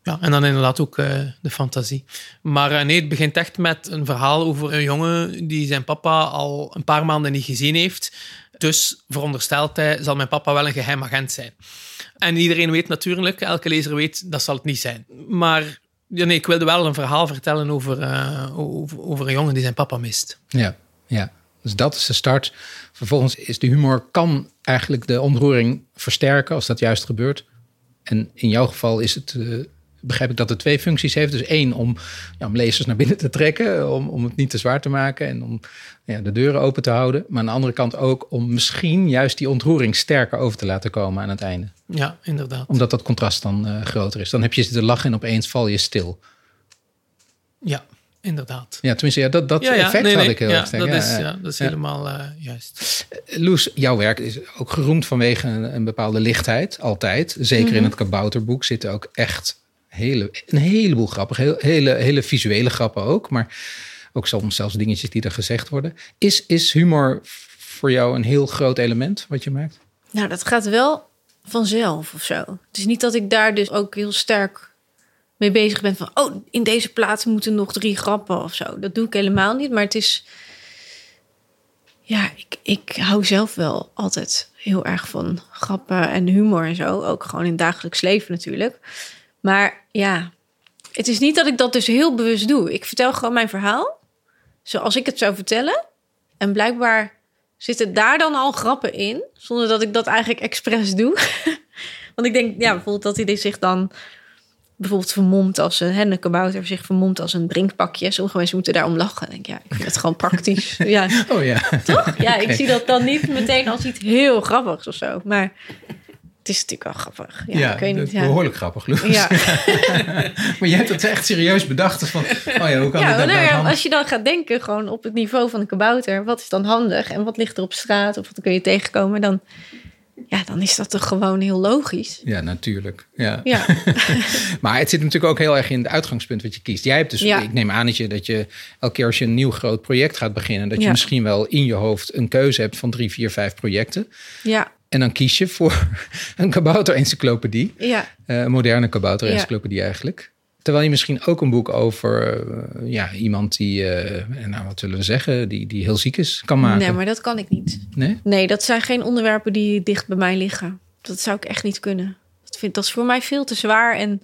ja, en dan inderdaad ook de fantasie. Maar nee, het begint echt met een verhaal over een jongen die zijn papa al een paar maanden niet gezien heeft. Dus veronderstelt hij, zal mijn papa wel een geheim agent zijn. En iedereen weet natuurlijk, elke lezer weet, dat zal het niet zijn. Maar ja, nee, ik wilde wel een verhaal vertellen over, uh, over, over, een jongen die zijn papa mist. Ja, ja. Dus dat is de start. Vervolgens is de humor kan eigenlijk de ontroering versterken als dat juist gebeurt. En in jouw geval is het uh, begrijp ik dat het twee functies heeft. Dus één, om, ja, om lezers naar binnen te trekken, om, om het niet te zwaar te maken en om ja, de deuren open te houden. Maar aan de andere kant ook om misschien juist die ontroering sterker over te laten komen aan het einde. Ja, inderdaad. Omdat dat contrast dan uh, groter is. Dan heb je zitten lachen en opeens val je stil. Ja, inderdaad. Ja, tenminste, ja, dat, dat ja, ja. effect nee, nee, had ik heel ja, erg Dat is, ja, dat is helemaal uh, juist. Loes, jouw werk is ook geroemd vanwege een, een bepaalde lichtheid, altijd. Zeker mm -hmm. in het kabouterboek zitten ook echt hele, een heleboel grappen. Heel, hele, hele visuele grappen ook. Maar ook soms zelfs dingetjes die er gezegd worden. Is, is humor voor jou een heel groot element wat je maakt? Nou, dat gaat wel vanzelf of zo. Het is niet dat ik daar dus ook heel sterk mee bezig ben van... oh, in deze plaats moeten nog drie grappen of zo. Dat doe ik helemaal niet, maar het is... Ja, ik, ik hou zelf wel altijd heel erg van grappen en humor en zo. Ook gewoon in dagelijks leven natuurlijk. Maar ja, het is niet dat ik dat dus heel bewust doe. Ik vertel gewoon mijn verhaal zoals ik het zou vertellen. En blijkbaar zitten daar dan al grappen in, zonder dat ik dat eigenlijk expres doe. *laughs* Want ik denk, ja, bijvoorbeeld dat hij zich dan bijvoorbeeld vermomd als een, hè, een kabouter zich vermomd als een drinkpakje. Sommige mensen moeten daarom lachen. Denk ik, ja, ik vind het gewoon praktisch. *laughs* Ja, Oh ja. toch? Ja, ik *laughs* zie dat dan niet meteen als iets heel grappigs of zo. Maar het is natuurlijk wel grappig. Ja, ik weet dat niet. Ja. behoorlijk grappig, Loes. Ja. *laughs* maar je hebt het echt serieus bedacht. Dus van, oh ja, hoe kan Ja, maar nou nou ja, als je dan gaat denken gewoon op het niveau van een kabouter, wat is dan handig en wat ligt er op straat of wat kun je tegenkomen, dan, ja, dan is dat toch gewoon heel logisch. Ja, natuurlijk. Ja. Ja, *laughs* Maar het zit natuurlijk ook heel erg in het uitgangspunt wat je kiest. Jij hebt dus, Ja. ik neem aan dat je, dat je elke keer als je een nieuw groot project gaat beginnen, dat je Ja. misschien wel in je hoofd een keuze hebt van drie, vier, vijf projecten. ja, En dan kies je voor *laughs* een kabouter-encyclopedie. ja. Eh, een moderne kabouter-encyclopedie eigenlijk. Terwijl je misschien ook een boek over eh, ja, iemand die, eh, nou wat zullen we zeggen, die, die heel ziek is, kan maken. Nee, maar dat kan ik niet. Nee? Nee, dat zijn geen onderwerpen die dicht bij mij liggen. Dat zou ik echt niet kunnen. Dat, vind, dat is voor mij veel te zwaar. En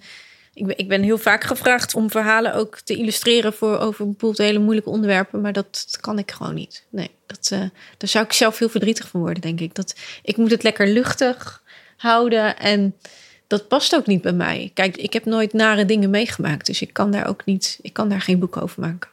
ik ben, ik ben heel vaak gevraagd om verhalen ook te illustreren voor over bijvoorbeeld hele moeilijke onderwerpen. Maar dat, dat kan ik gewoon niet. Nee, dat, eh, daar zou ik zelf heel verdrietig van worden, denk ik. Dat, ik moet het lekker luchtig houden. En dat past ook niet bij mij. Kijk, ik heb nooit nare dingen meegemaakt. Dus ik kan daar ook niet. Ik kan daar geen boek over maken.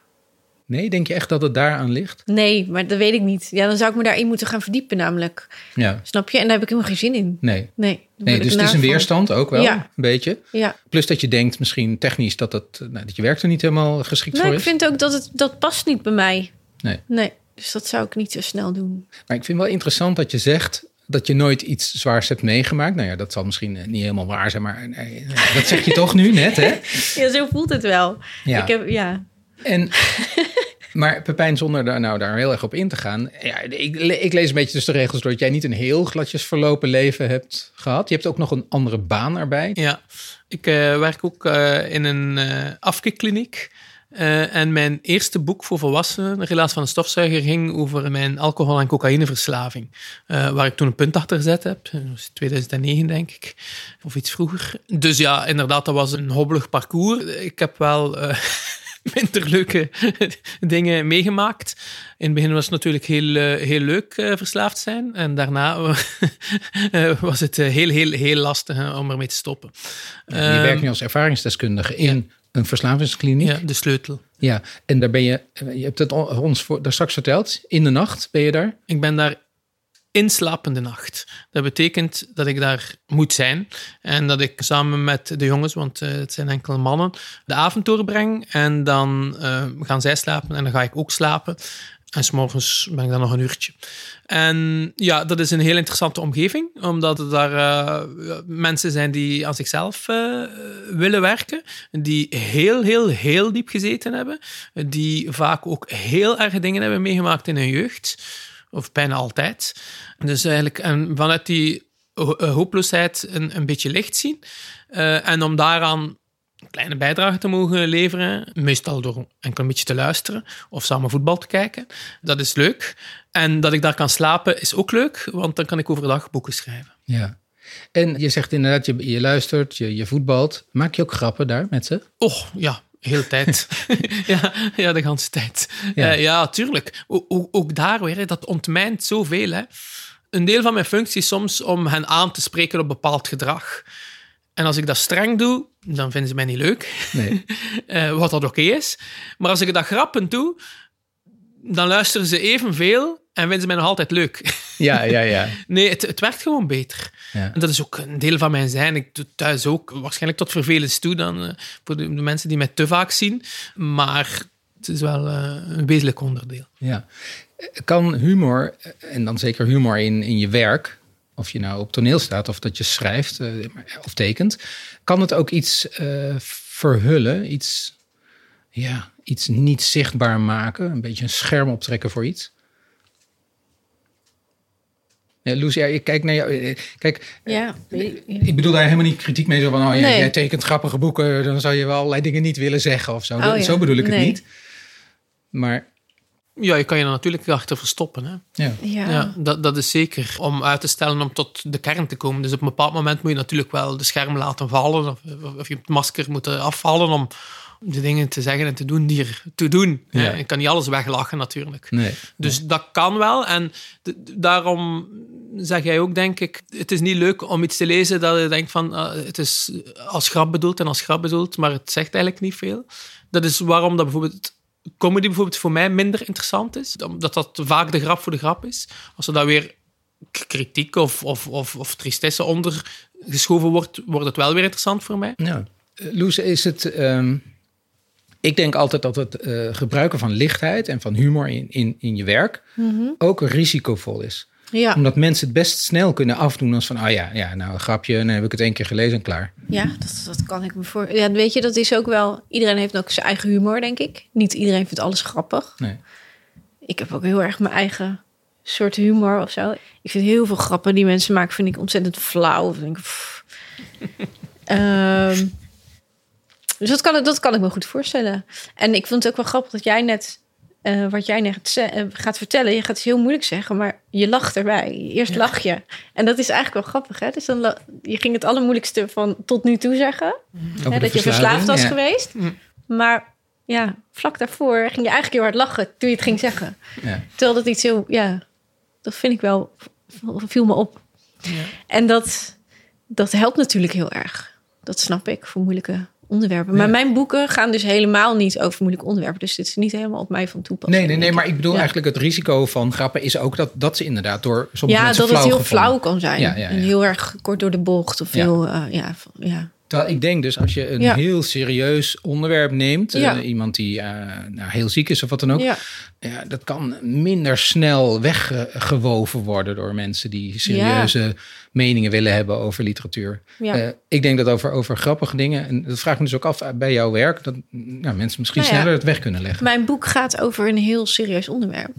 Nee, denk je echt dat het daaraan ligt? Nee, maar dat weet ik niet. Ja, dan zou ik me daarin moeten gaan verdiepen, namelijk. Ja, Snap je? En daar heb ik helemaal geen zin in. nee. Nee, Nee, dus ik het is een van. weerstand ook wel, Ja. een beetje. Ja, Plus dat je denkt misschien technisch dat, het, nou, dat je werk er niet helemaal geschikt voor ik is. vind ook dat het dat past niet bij mij. Nee. Nee, dus dat zou ik niet zo snel doen. Maar ik vind wel interessant dat je zegt dat je nooit iets zwaars hebt meegemaakt. Nou ja, dat zal misschien eh, niet helemaal waar zijn, maar eh, eh, dat zeg je toch nu net, hè? *laughs* Ja, zo voelt het wel. Ja. Ik heb, ja. En, *laughs* maar Pepijn, zonder daar, nou, daar heel erg op in te gaan. Ja, ik, ik lees een beetje dus de regels door dat jij niet een heel gladjes verlopen leven hebt gehad. Je hebt ook nog een andere baan erbij. Ja, ik eh, werk ook eh, in een eh afkikkliniek. Eh, en mijn eerste boek voor volwassenen, De Relatie van een stofzuiger, ging over mijn alcohol- en cocaïneverslaving. Eh, waar ik toen een punt achter gezet heb. Dat was 2009, denk ik. Of iets vroeger. Dus ja, inderdaad, dat was een hobbelig parcours. Ik heb wel eh, *laughs* minder leuke *laughs* dingen meegemaakt. In het begin was het natuurlijk heel, heel leuk verslaafd zijn. En daarna *laughs* was het heel, heel, heel lastig om ermee te stoppen. je werkt Ehm, nu als ervaringsdeskundige in een verslavingskliniek. ja, de sleutel. Ja, en daar ben je, je hebt het ons voor, daar straks verteld, in de nacht ben je daar. Ik ben daar in slapende nacht. Dat betekent dat ik daar moet zijn en dat ik samen met de jongens, want eh, het zijn enkele mannen, de avond doorbreng. En dan eh, gaan zij slapen en dan ga ik ook slapen. En s'morgens ben ik dan nog een uurtje. En ja, dat is een heel interessante omgeving, omdat er daar eh, mensen zijn die aan zichzelf eh, willen werken, die heel, heel, heel diep gezeten hebben, die vaak ook heel erge dingen hebben meegemaakt in hun jeugd, of bijna altijd. Dus eigenlijk en vanuit die eh, hopeloosheid een, een beetje licht zien. En om daaraan een kleine bijdrage te mogen leveren, meestal door enkel een beetje te luisteren of samen voetbal te kijken. Dat is leuk. En dat ik daar kan slapen is ook leuk, want dan kan ik overdag boeken schrijven. Ja. En je zegt inderdaad, je, je luistert, je, je voetbalt. Maak je ook grappen daar met ze? Och, ja, heel tijd. *laughs* ja, ja, de hele tijd. Ja. Ja, ja tuurlijk. O- o- ook daar weer, dat ontmijnt zoveel. Hè. Een deel van mijn functie is soms om hen aan te spreken op bepaald gedrag. En als ik dat streng doe, dan vinden ze mij niet leuk. Nee. *laughs* Eh, wat dat oké is. Maar als ik dat grappend doe, dan luisteren ze evenveel en vinden ze mij nog altijd leuk. Ja, ja, ja. *laughs* Nee, het, het werkt gewoon beter. Ja. En dat is ook een deel van mijn zijn. Ik doe thuis ook waarschijnlijk tot vervelens toe dan eh, voor de, de mensen die mij te vaak zien. Maar het is wel eh, een wezenlijk onderdeel. ja. Kan humor, en dan zeker humor in, in je werk, of je nou op toneel staat of dat je schrijft eh, of tekent, kan het ook iets eh, verhullen, iets, ja, iets niet zichtbaar maken, een beetje een scherm optrekken voor iets? Loes, ja, ik kijk naar jou. eh, Kijk, Ja, ik bedoel daar helemaal niet kritiek mee. Zo van, oh ja, Nee. jij tekent grappige boeken, dan zou je wel allerlei dingen niet willen zeggen of zo. Oh Zo bedoel ik het nee. niet. Maar Ja, je kan je er natuurlijk achter verstoppen. Hè? ja, ja. Ja, dat, dat is zeker om uit te stellen om tot de kern te komen. Dus op een bepaald moment moet je natuurlijk wel de scherm laten vallen. Of, of je het masker moet afvallen om de dingen te zeggen en te doen die er te doen. Ja. hè. Je kan niet alles weglachen natuurlijk. nee. Dus dat kan wel. En daarom zeg jij ook, denk ik. Het is niet leuk om iets te lezen dat je denkt van ah, het is als grap bedoeld en als grap bedoeld, maar het zegt eigenlijk niet veel. Dat is waarom dat bijvoorbeeld comedy bijvoorbeeld voor mij minder interessant is. Omdat dat vaak de grap voor de grap is. Als er dan weer kritiek of, of, of, of tristesse onder geschoven wordt, wordt het wel weer interessant voor mij. Ja. Eh, Loes, is het... ehm, ik denk altijd dat het eh, gebruiken van lichtheid en van humor in, in, in je werk ook risicovol is. Ja, Omdat mensen het best snel kunnen afdoen als van... oh ja, ja nou een grapje, dan heb ik het één keer gelezen en klaar. ja dat, dat kan ik me voor. Ja, weet je, dat is ook wel. Iedereen heeft ook zijn eigen humor, denk ik. Niet iedereen vindt alles grappig. Nee. Ik heb ook heel erg mijn eigen soort humor of zo. Ik vind heel veel grappen die mensen maken, vind ik ontzettend flauw. Of denk ik. *laughs* Ehm, dus dat kan, dat kan ik me goed voorstellen. En ik vond het ook wel grappig dat jij net, eh, wat jij net eh, gaat vertellen, je gaat het heel moeilijk zeggen, maar je lacht erbij. Eerst lach je. En dat is eigenlijk wel grappig, hè? Dus dan, je ging het allermoeilijkste van tot nu toe zeggen. Hè, dat je verslaafd was ja. geweest. Maar ja, vlak daarvoor ging je eigenlijk heel hard lachen toen je het ging zeggen. Ja. Terwijl dat iets heel, ja, dat vind ik wel, viel me op. En dat, dat helpt natuurlijk heel erg. Dat snap ik voor moeilijke onderwerpen. Maar Ja. mijn boeken gaan dus helemaal niet over moeilijke onderwerpen. Dus dit is niet helemaal op mij van toepassing. Nee, nee, nee, maar ik. bedoel Ja. eigenlijk het risico van grappen is ook dat, dat ze inderdaad door sommige Ja, mensen dat het heel gevonden. flauw kan zijn. Ja, ja, En ja. heel erg kort door de bocht. Of Ja. heel, eh, ja, ja. Terwijl ik denk dus als je een Ja. heel serieus onderwerp neemt, eh, iemand die eh, nou, heel ziek is of wat dan ook, Ja. ja, dat kan minder snel weggewoven worden door mensen die serieuze meningen willen hebben over literatuur. Eh, ik denk dat over, over grappige dingen, en dat vraag ik me dus ook af bij jouw werk, dat nou, mensen misschien Nou sneller het weg kunnen leggen. Mijn boek gaat over een heel serieus onderwerp.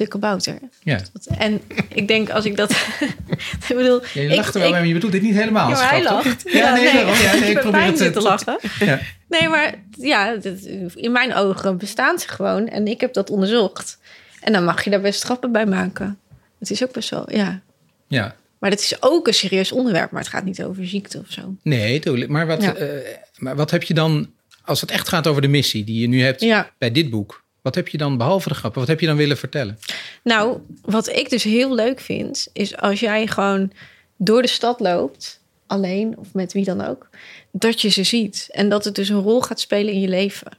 De kabouter. Ja. En ik denk als ik dat... *laughs* ik bedoel... Ja, je ik- lacht er wel ik- maar je bedoelt dit niet helemaal. Ja, als maar hij grap, toch? lacht. Ja, nee. Ja, nee, *laughs* ik heb probeer het te- lachen. Ja. Nee, maar ja, dit- in mijn ogen bestaan ze gewoon. En ik heb dat onderzocht. En dan mag je daar best grappen bij maken. Het is ook best wel, ja. ja. Maar het is ook een serieus onderwerp. Maar het gaat niet over ziekte of zo. Nee, tuurlijk. Maar wat, Ja. eh, maar wat heb je dan, als het echt gaat over de missie die je nu hebt Ja. bij dit boek, wat heb je dan, behalve de grappen, wat heb je dan willen vertellen? Nou, wat ik dus heel leuk vind, is als jij gewoon door de stad loopt, alleen of met wie dan ook, dat je ze ziet. En dat het dus een rol gaat spelen in je leven.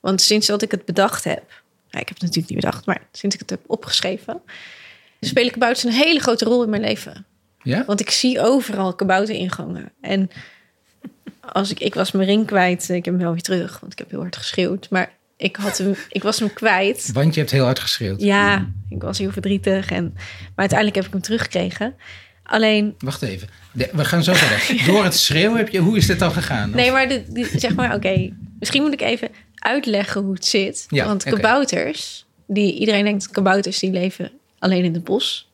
Want sinds dat ik het bedacht heb, nou, ik heb het natuurlijk niet bedacht, maar sinds ik het heb opgeschreven, spelen kabouters een hele grote rol in mijn leven. Ja? Want ik zie overal kabouter-ingangen. En als ik, ik was mijn ring kwijt, ik heb hem wel weer terug, want ik heb heel hard geschreeuwd. Maar ik, had hem, ik was hem kwijt. Want je hebt heel hard geschreeuwd. Ja, ik was heel verdrietig. En, maar uiteindelijk heb ik hem teruggekregen. Alleen, Wacht even. De- we gaan zo verder. *laughs* Door het schreeuwen heb je, hoe is dit dan gegaan? nee, maar de, zeg maar, oké. misschien moet ik even uitleggen hoe het zit. Ja, Want kabouters, die, iedereen denkt kabouters die leven alleen in het bos.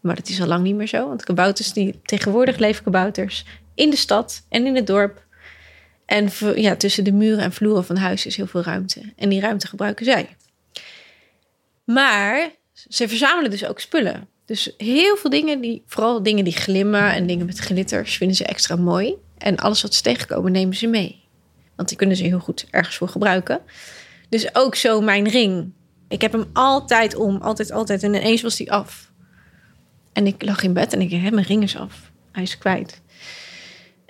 Maar dat is al lang niet meer zo. Want kabouters, die, tegenwoordig leven kabouters in de stad en in het dorp. En ja, tussen de muren en vloeren van huis is heel veel ruimte. En die ruimte gebruiken zij. Maar ze verzamelen dus ook spullen. Dus heel veel dingen, die, vooral dingen die glimmen en dingen met glitters, vinden ze extra mooi. En alles wat ze tegenkomen, nemen ze mee. Want die kunnen ze heel goed ergens voor gebruiken. Dus ook zo mijn ring. Ik heb hem altijd om, altijd, altijd. En ineens was die af. En ik lag in bed en ik dacht, mijn ring is af. Hij is kwijt.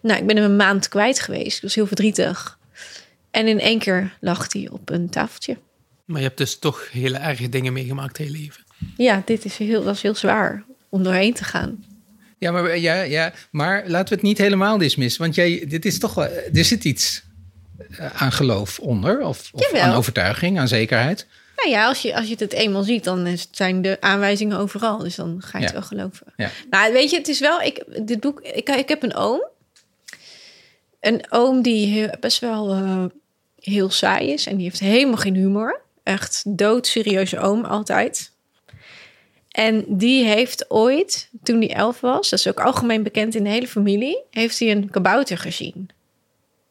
Nou, ik ben hem een maand kwijt geweest. Ik was heel verdrietig. En in één keer lag hij op een tafeltje. Maar je hebt dus toch hele erge dingen meegemaakt je leven. Ja, dit is heel, was heel zwaar om doorheen te gaan. Ja, maar, ja, ja, maar laten we het niet helemaal dismissen. Want jij, dit is toch wel, er zit iets eh, aan geloof onder. Of, of aan overtuiging, aan zekerheid. Nou ja, als je, als je het eenmaal ziet, dan zijn de aanwijzingen overal. Dus dan ga je het wel geloven. Ja. Nou, weet je, het is wel... Ik, dit boek, ik, ik heb een oom. Een oom die best wel eh, heel saai is. En die heeft helemaal geen humor. Echt doodserieuze oom altijd. En die heeft ooit, toen hij elf was... dat is ook algemeen bekend in de hele familie... heeft hij een kabouter gezien.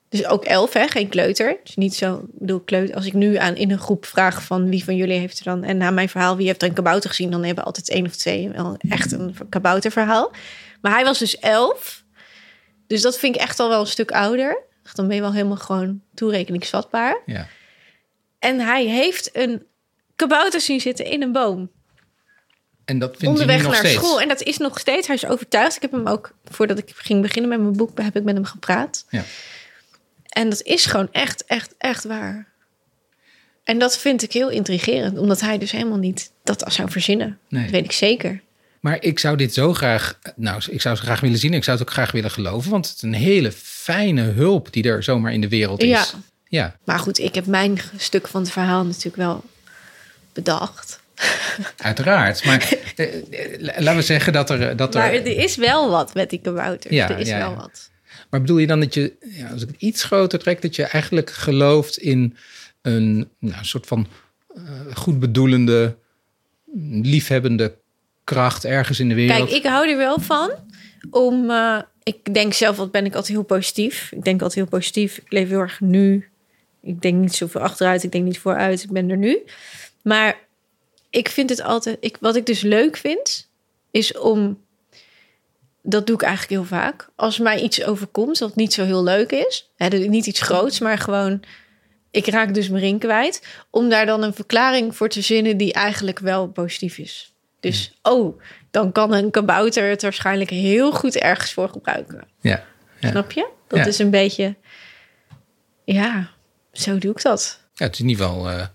Dus ook elf, hè? geen kleuter. Dus niet zo, bedoel, kleuter. Als ik nu aan in een groep vraag van wie van jullie heeft er dan... en na mijn verhaal, wie heeft er een kabouter gezien... dan hebben altijd één of twee wel echt een kabouterverhaal. Maar hij was dus elf. Dus dat vind ik echt al wel een stuk ouder. Dan ben je wel helemaal gewoon toerekeningsvatbaar. Ja. En hij heeft een kabouter zien zitten in een boom. En dat vindt hij nog naar steeds. school. En dat is nog steeds. Hij is overtuigd. Ik heb hem ook, voordat ik ging beginnen met mijn boek, heb ik met hem gepraat. Ja. En dat is gewoon echt, echt, echt waar. En dat vind ik heel intrigerend, omdat hij dus helemaal niet dat zou verzinnen. Nee. Dat weet ik zeker. Maar ik zou dit zo graag, nou, ik zou het graag willen zien. Ik zou het ook graag willen geloven, want het is een hele fijne hulp die er zomaar in de wereld is. Ja. ja. Maar goed, ik heb mijn stuk van het verhaal natuurlijk wel bedacht. Uiteraard. Maar *laughs* eh, eh, laten we zeggen dat er. Dat er Maar er is wel wat met die kabouters. Ja, er is ja, wel ja. wat. Maar bedoel je dan dat je, ja, als ik het iets groter trek, dat je eigenlijk gelooft in een nou, soort van eh, goed bedoelende, liefhebbende kracht ergens in de wereld? Kijk, ik hou er wel van om. eh, ik denk zelf, wat ben ik altijd heel positief. Ik denk altijd heel positief. Ik leef heel erg nu. Ik denk niet zoveel achteruit. Ik denk niet vooruit. Ik ben er nu. Maar ik vind het altijd. Ik, wat ik dus leuk vind, is om. Dat doe ik eigenlijk heel vaak. Als mij iets overkomt wat niet zo heel leuk is. Hè, niet iets groots, maar gewoon. Ik raak dus mijn ring kwijt. Om daar dan een verklaring voor te zinnen die eigenlijk wel positief is. Dus, oh, dan kan een kabouter het waarschijnlijk heel goed ergens voor gebruiken. Ja. Ja. Snap je? Dat Ja. is een beetje. Ja, zo doe ik dat. Ja, het is in ieder geval eh,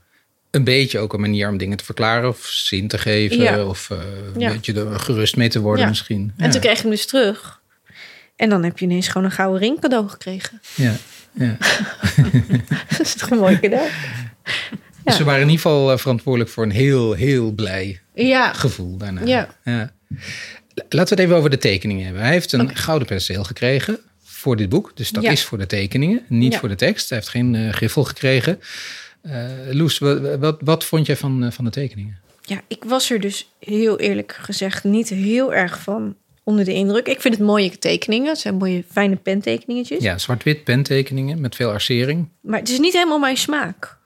een beetje ook een manier om dingen te verklaren of zin te geven. Ja. Of eh, een beetje er gerust mee te worden misschien. En toen kreeg ik hem dus terug. En dan heb je ineens gewoon een gouden ring cadeau gekregen. Ja. Ja. *laughs* dat is toch een mooi cadeau? *laughs* Dus ze waren in ieder geval eh, verantwoordelijk voor een heel, heel blij gevoel daarna. Ja. Laten we het even over de tekeningen hebben. Hij heeft een gouden penseel gekregen voor dit boek. Dus dat is voor de tekeningen, niet voor de tekst. Hij heeft geen eh, griffel gekregen. Eh Loes, wat, wat, wat vond jij van, van de tekeningen? ja, ik was er dus heel eerlijk gezegd niet heel erg van onder de indruk. Ik vind het mooie tekeningen. Het zijn mooie, fijne pentekeningetjes. Ja, zwart-wit pentekeningen met veel arcering. Maar het is niet helemaal mijn smaak.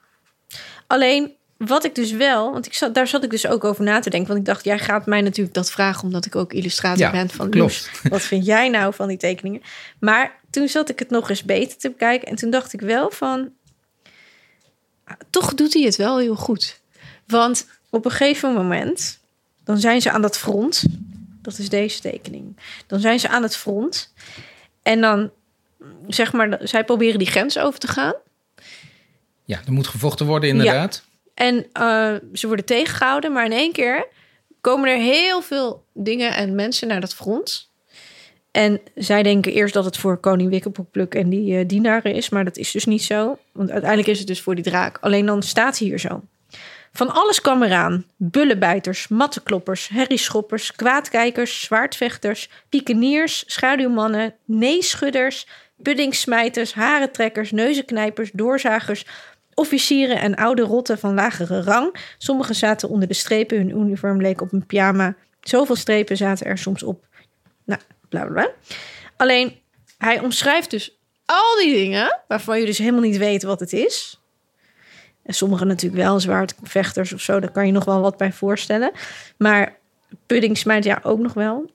Alleen wat ik dus wel, want ik zat, daar zat ik dus ook over na te denken. Want ik dacht, jij gaat mij natuurlijk dat vragen, omdat ik ook illustrator Ja, ben van klopt. Loes. Wat vind jij nou van die tekeningen? Maar toen zat ik het nog eens beter te bekijken. En toen dacht ik wel van, toch doet hij het wel heel goed. Want op een gegeven moment, dan zijn ze aan dat front. Dat is deze tekening. Dan zijn ze aan het front. En dan, zeg maar, zij proberen die grens over te gaan. Ja, er moet gevochten worden inderdaad. En eh, ze worden tegengehouden, maar in één keer komen er heel veel dingen en mensen naar dat front. En zij denken eerst dat het voor koning Wikkelpoekpluk en die eh, dienaren is, maar dat is dus niet zo. Want uiteindelijk is het dus voor die draak. Alleen dan staat hij hier zo. Van alles kwam eraan. Bullenbijters, mattenkloppers, herrieschoppers, kwaadkijkers, zwaardvechters, piekeniers, schaduwmannen, neeschudders, puddingsmijters, harentrekkers, neuzenknijpers, doorzagers, officieren en oude rotten van lagere rang. Sommigen zaten onder de strepen, hun uniform leek op een pyjama. Zoveel strepen zaten er soms op. Nou, bla. Alleen, hij omschrijft dus al die dingen waarvan je dus helemaal niet weet wat het is. En sommige natuurlijk wel, zwaardvechters of zo, daar kan je nog wel wat bij voorstellen. Maar pudding ja ook nog wel.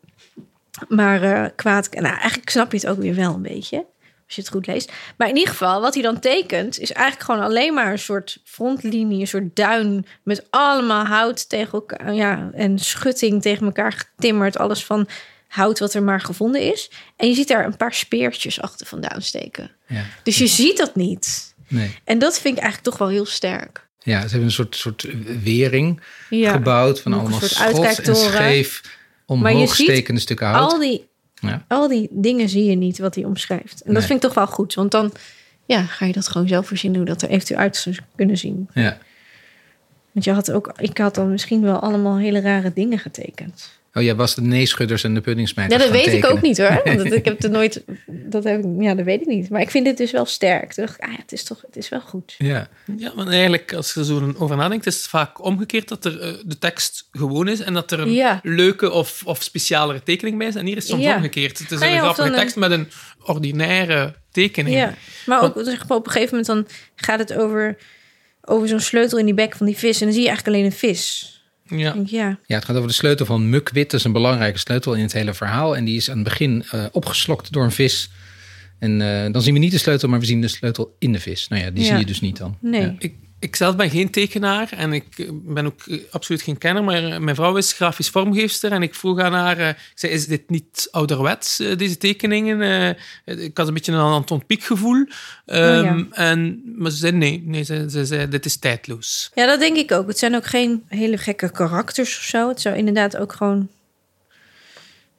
Maar eh, kwaad, nou eigenlijk snap je het ook weer wel een beetje. Als je het goed leest. Maar in ieder geval, wat hij dan tekent, is eigenlijk gewoon alleen maar een soort frontlinie, een soort duin met allemaal hout tegen elkaar. Ja, en schutting tegen elkaar getimmerd. Alles van hout wat er maar gevonden is. En je ziet daar een paar speertjes achter vandaan steken. Ja. Dus je ziet dat niet. Nee. En dat vind ik eigenlijk toch wel heel sterk. Ja, ze hebben een soort, soort wering Ja. gebouwd van allemaal schot en scheef omhoog stekende stukken hout. Al die, Ja. al die dingen zie je niet wat hij omschrijft. En dat vind ik toch wel goed. Want dan ja, ga je dat gewoon zelf voorzien hoe dat er eventueel uit zou kunnen zien. Ja. Want je had ook, ik had dan misschien wel allemaal hele rare dingen getekend. Oh, jij was de neeschudders en de Ja, puddingsmijters dat gaan weet ik ook niet hoor. *laughs* Want dat, ik heb er nooit. Dat heb ik, ja, dat weet ik niet. Maar ik vind dit dus wel sterk. Dacht ik, ah ja, het is toch, het is wel goed. Ja. Ja, maar eigenlijk, als je er zo over nadenkt, is het vaak omgekeerd dat er, eh, de tekst gewoon is en dat er een Ja. leuke of, of specialere tekening bij is. En hier is het soms Ja. omgekeerd. Het is Ah ja, een grappige een- tekst met een ordinaire tekening. Ja, maar ook maar, op een gegeven moment dan gaat het over, over zo'n sleutel in die bek van die vis. En dan zie je eigenlijk alleen een vis. Ja. Ja, ja, het gaat over de sleutel van Mukwit. Dat is een belangrijke sleutel in het hele verhaal. En die is aan het begin eh, opgeslokt door een vis. En eh, dan zien we niet de sleutel, maar we zien de sleutel in de vis. Nou ja, die Ja. zie je dus niet dan. nee. Ja. Ik, Ik zelf ben geen tekenaar en ik ben ook eh, absoluut geen kenner, maar eh, mijn vrouw is grafisch vormgeefster en ik vroeg aan haar, eh, ik zei, is dit niet ouderwets, eh, deze tekeningen? Eh, ik had een beetje een Anton Pieck gevoel. Ehm, en, maar ze zei, nee, nee ze, ze zei, dit is tijdloos. Ja, dat denk ik ook. Het zijn ook geen hele gekke karakters of zo. Het zou inderdaad ook gewoon...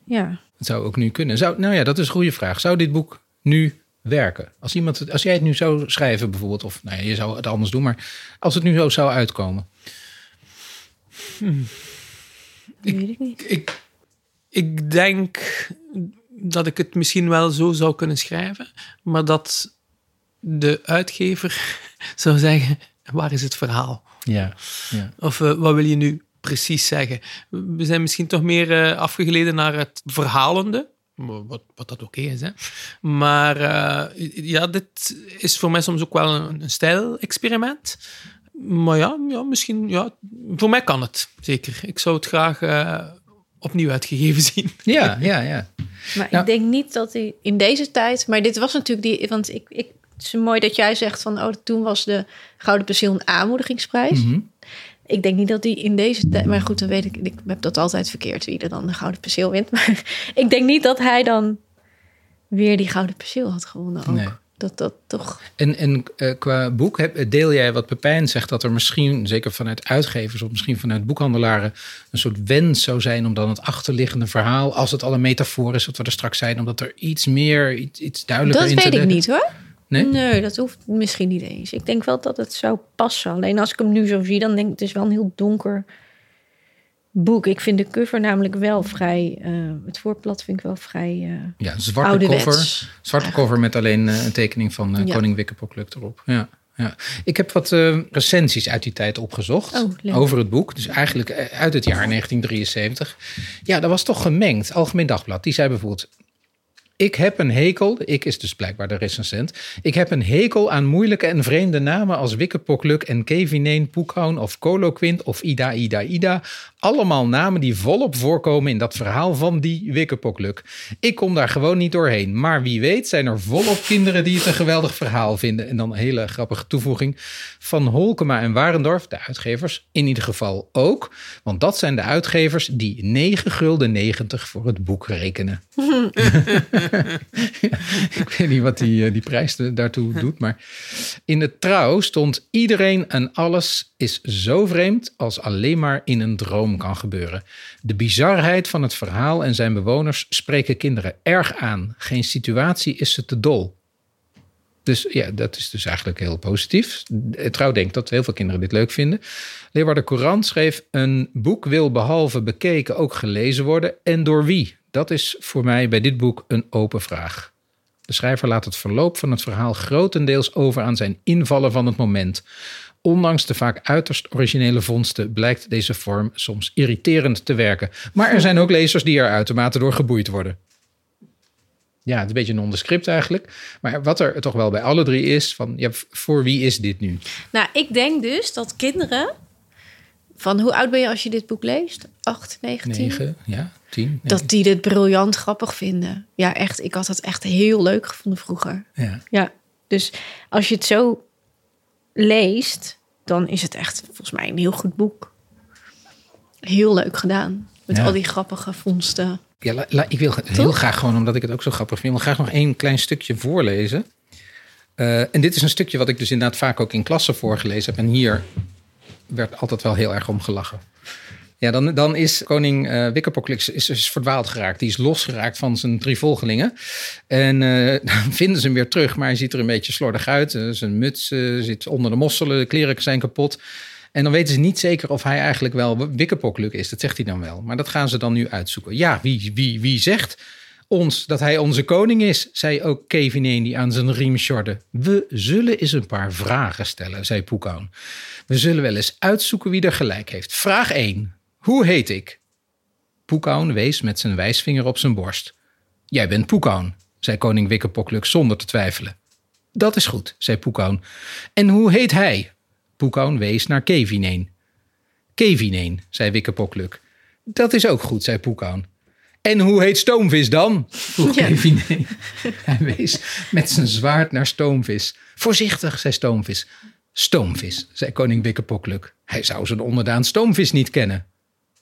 Ja, Het zou ook nu kunnen. Zou, nou ja, dat is een goede vraag. Zou dit boek nu werken? Als, iemand, het- als jij het nu zou schrijven bijvoorbeeld, of nou ja, je zou het anders doen, maar als het nu zo zou uitkomen. dat weet ik niet. Ik, ik denk dat ik het misschien wel zo zou kunnen schrijven, maar dat de uitgever *laughs* zou zeggen, waar is het verhaal? Ja, ja. Of eh, wat wil je nu precies zeggen? We zijn misschien toch meer eh, afgegleden naar het verhalende. Wat, wat dat oké is, hè. Maar eh, ja, dit is voor mij soms ook wel een, een stijl-experiment. Maar ja, ja, misschien... Ja, voor mij kan het, zeker. Ik zou het graag eh, opnieuw uitgegeven *laughs* zien. ja, ja, ja. Maar Nou- ik denk niet dat hij in deze tijd... Maar dit was natuurlijk die... Want ik, ik, het is mooi dat jij zegt van... Oh, toen was de Gouden Perceel een aanmoedigingsprijs. Mhm. Ik denk niet dat hij in deze tijd... Maar goed, dan weet ik... Ik heb dat altijd verkeerd, wie er dan de Gouden Perceel wint. *laughs* Maar ik denk niet dat hij dan weer die Gouden Perceel had gewonnen ook. Nee. Dat dat toch... En, en eh, qua boek, heb, deel jij wat Pepijn zegt dat er misschien, zeker vanuit uitgevers of misschien vanuit boekhandelaren, een soort wens zou zijn om dan het achterliggende verhaal, als het al een metafoor is, wat we er straks zijn, omdat er iets meer, iets, iets duidelijker Dat in te weet ik niet hoor. Nee? dat hoeft misschien niet eens. Ik denk wel dat het zou passen. Alleen als ik hem nu zo zie, dan denk ik het is wel een heel donker boek. Ik vind de cover namelijk wel vrij. eh, het voorblad vind ik wel vrij eh Ja, een zwarte ouderwets. cover. Zwarte cover met alleen eh, een tekening van Ja. Koning Wikkepokluk erop. Ja, ja. Ik heb wat recensies uit die tijd opgezocht Oh, over het boek. Dus eigenlijk uit het jaar 1973. Ja, dat was toch gemengd. Algemeen Dagblad, die zei bijvoorbeeld... Ik heb een hekel, ik is dus blijkbaar de recensent. Ik heb een hekel aan moeilijke en vreemde namen als Wikkepokluk en Kevineen, Poekhoun of Koloquint of Ida, Ida, Ida. Allemaal namen die volop voorkomen in dat verhaal van die Wikkepokluk. Ik kom daar gewoon niet doorheen. Maar wie weet zijn er volop kinderen die het een geweldig verhaal vinden. En dan een hele grappige toevoeging van Holkema en Warendorf, de uitgevers, in ieder geval ook. Want dat zijn de uitgevers die 9 gulden 90 voor het boek rekenen. *laughs* Ik weet niet wat die, eh, die prijs daartoe doet, maar in de trouw stond iedereen en alles is zo vreemd als alleen maar in een droom kan gebeuren. De bizarheid van het verhaal en zijn bewoners spreken kinderen erg aan. Geen situatie is ze te dol. Dus ja, dat is dus eigenlijk heel positief. Trouw denkt dat heel veel kinderen dit leuk vinden. Leeuwarden Courant schreef: Een boek wil behalve bekeken ook gelezen worden. En door wie? Dat is voor mij bij dit boek een open vraag. De schrijver laat het verloop van het verhaal grotendeels over aan zijn invallen van het moment. Ondanks de vaak uiterst originele vondsten blijkt deze vorm soms irriterend te werken. Maar er zijn ook lezers die er uitermate door geboeid worden. Ja, het is een beetje nondescript eigenlijk. Maar wat er toch wel bij alle drie is, van ja, voor wie is dit nu? Nou, ik denk dus dat kinderen. Van hoe oud ben je als je dit boek leest? 8, 9, 10? 9, ja, 10. Dat die dit briljant grappig vinden. Ja, echt. Ik had het echt heel leuk gevonden vroeger. Ja. Ja, dus als je het zo leest, dan is het echt volgens mij een heel goed boek. Heel leuk gedaan. Met Ja. al die grappige vondsten. Ja, la- la- ik wil heel graag gewoon, omdat ik het ook zo grappig vind, wil graag nog één klein stukje voorlezen. Eh, en dit is een stukje wat ik dus inderdaad vaak ook in klassen voorgelezen heb. En hier werd altijd wel heel erg om gelachen. Ja, dan, dan is koning Wikkepoklix is, is verdwaald geraakt. Die is losgeraakt van zijn drie volgelingen. En eh, *laughs* dan vinden ze hem weer terug, maar hij ziet er een beetje slordig uit. Eh, zijn muts zit onder de mosselen, de kleren zijn kapot. En dan weten ze niet zeker of hij eigenlijk wel Wikkepokluk is. Dat zegt hij dan wel. Maar dat gaan ze dan nu uitzoeken. Ja, wie, wie, wie zegt ons dat hij onze koning is? Zei ook Kevin die aan zijn riem sjorde. We zullen eens een paar vragen stellen, zei Poekhoun. We zullen wel eens uitzoeken wie er gelijk heeft. Vraag 1. Hoe heet ik? Poekhoun wees met zijn wijsvinger op zijn borst. Jij bent Poekhoun, zei koning Wikkepokluk zonder te twijfelen. Dat is goed, zei Poekhoun. En hoe heet hij? Poekhoun wees naar Kevineen. Kevineen, zei Wikkepokluk. Dat is ook goed, zei Poekhoun. En hoe heet Stoomvis dan? vroeg Ja. Kevineen. Hij wees met zijn zwaard naar Stoomvis. Voorzichtig, zei Stoomvis. Stoomvis, zei koning Wikkepokluk. Hij zou zijn onderdaan Stoomvis niet kennen.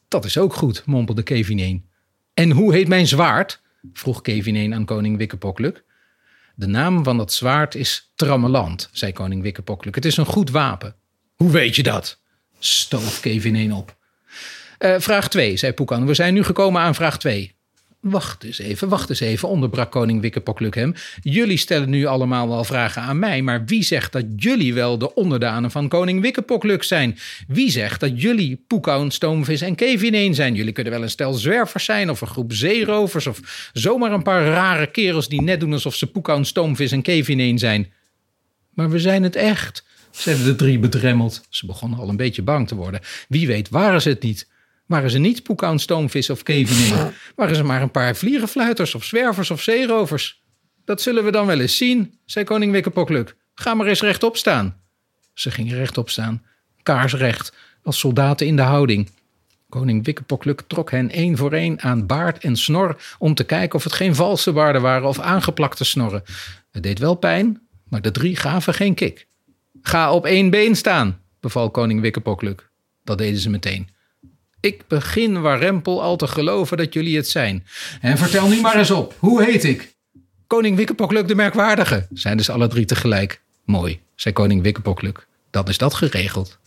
Dat is ook goed, mompelde Kevineen. En hoe heet mijn zwaard? vroeg Kevineen aan koning Wikkepokluk. De naam van dat zwaard is Trammeland, zei koning Wikkepokluk. Het is een goed wapen. Hoe weet je dat? stoof Kevineen op. Uh, vraag 2, zei Poekan. We zijn nu gekomen aan vraag 2. Wacht eens even, wacht eens even, onderbrak koning Wikkepokluk hem. Jullie stellen nu allemaal wel vragen aan mij, maar wie zegt dat jullie wel de onderdanen van koning Wikkepokluk zijn? Wie zegt dat jullie Poekan, Stoomvis en Kevineen zijn? Jullie kunnen wel een stel zwervers zijn of een groep zeerovers of zomaar een paar rare kerels die net doen alsof ze Poekan, Stoomvis en Kevineen zijn. Maar we zijn het echt, zeiden de drie bedremmeld. Ze begonnen al een beetje bang te worden. Wie weet waren ze het niet. Waren ze niet poekaan, stoomvis of kevening? Waren ze maar een paar vliegenfluiters of zwervers of zeerovers? Dat zullen we dan wel eens zien, zei koning Wikkepokluk. Ga maar eens rechtop staan. Ze gingen rechtop staan, kaarsrecht, als soldaten in de houding. Koning Wikkepokluk trok hen één voor één aan baard en snor om te kijken of het geen valse baarden waren of aangeplakte snorren. Het deed wel pijn, maar de drie gaven geen kik. Ga op één been staan, beval koning Wikkepokluk. Dat deden ze meteen. Ik begin warempel al te geloven dat jullie het zijn. En vertel nu maar eens op, hoe heet ik? Koning Wikkepokluk de Merkwaardige, zeiden ze alle drie tegelijk. Mooi, zei koning Wikkepokluk. Dan is dat geregeld.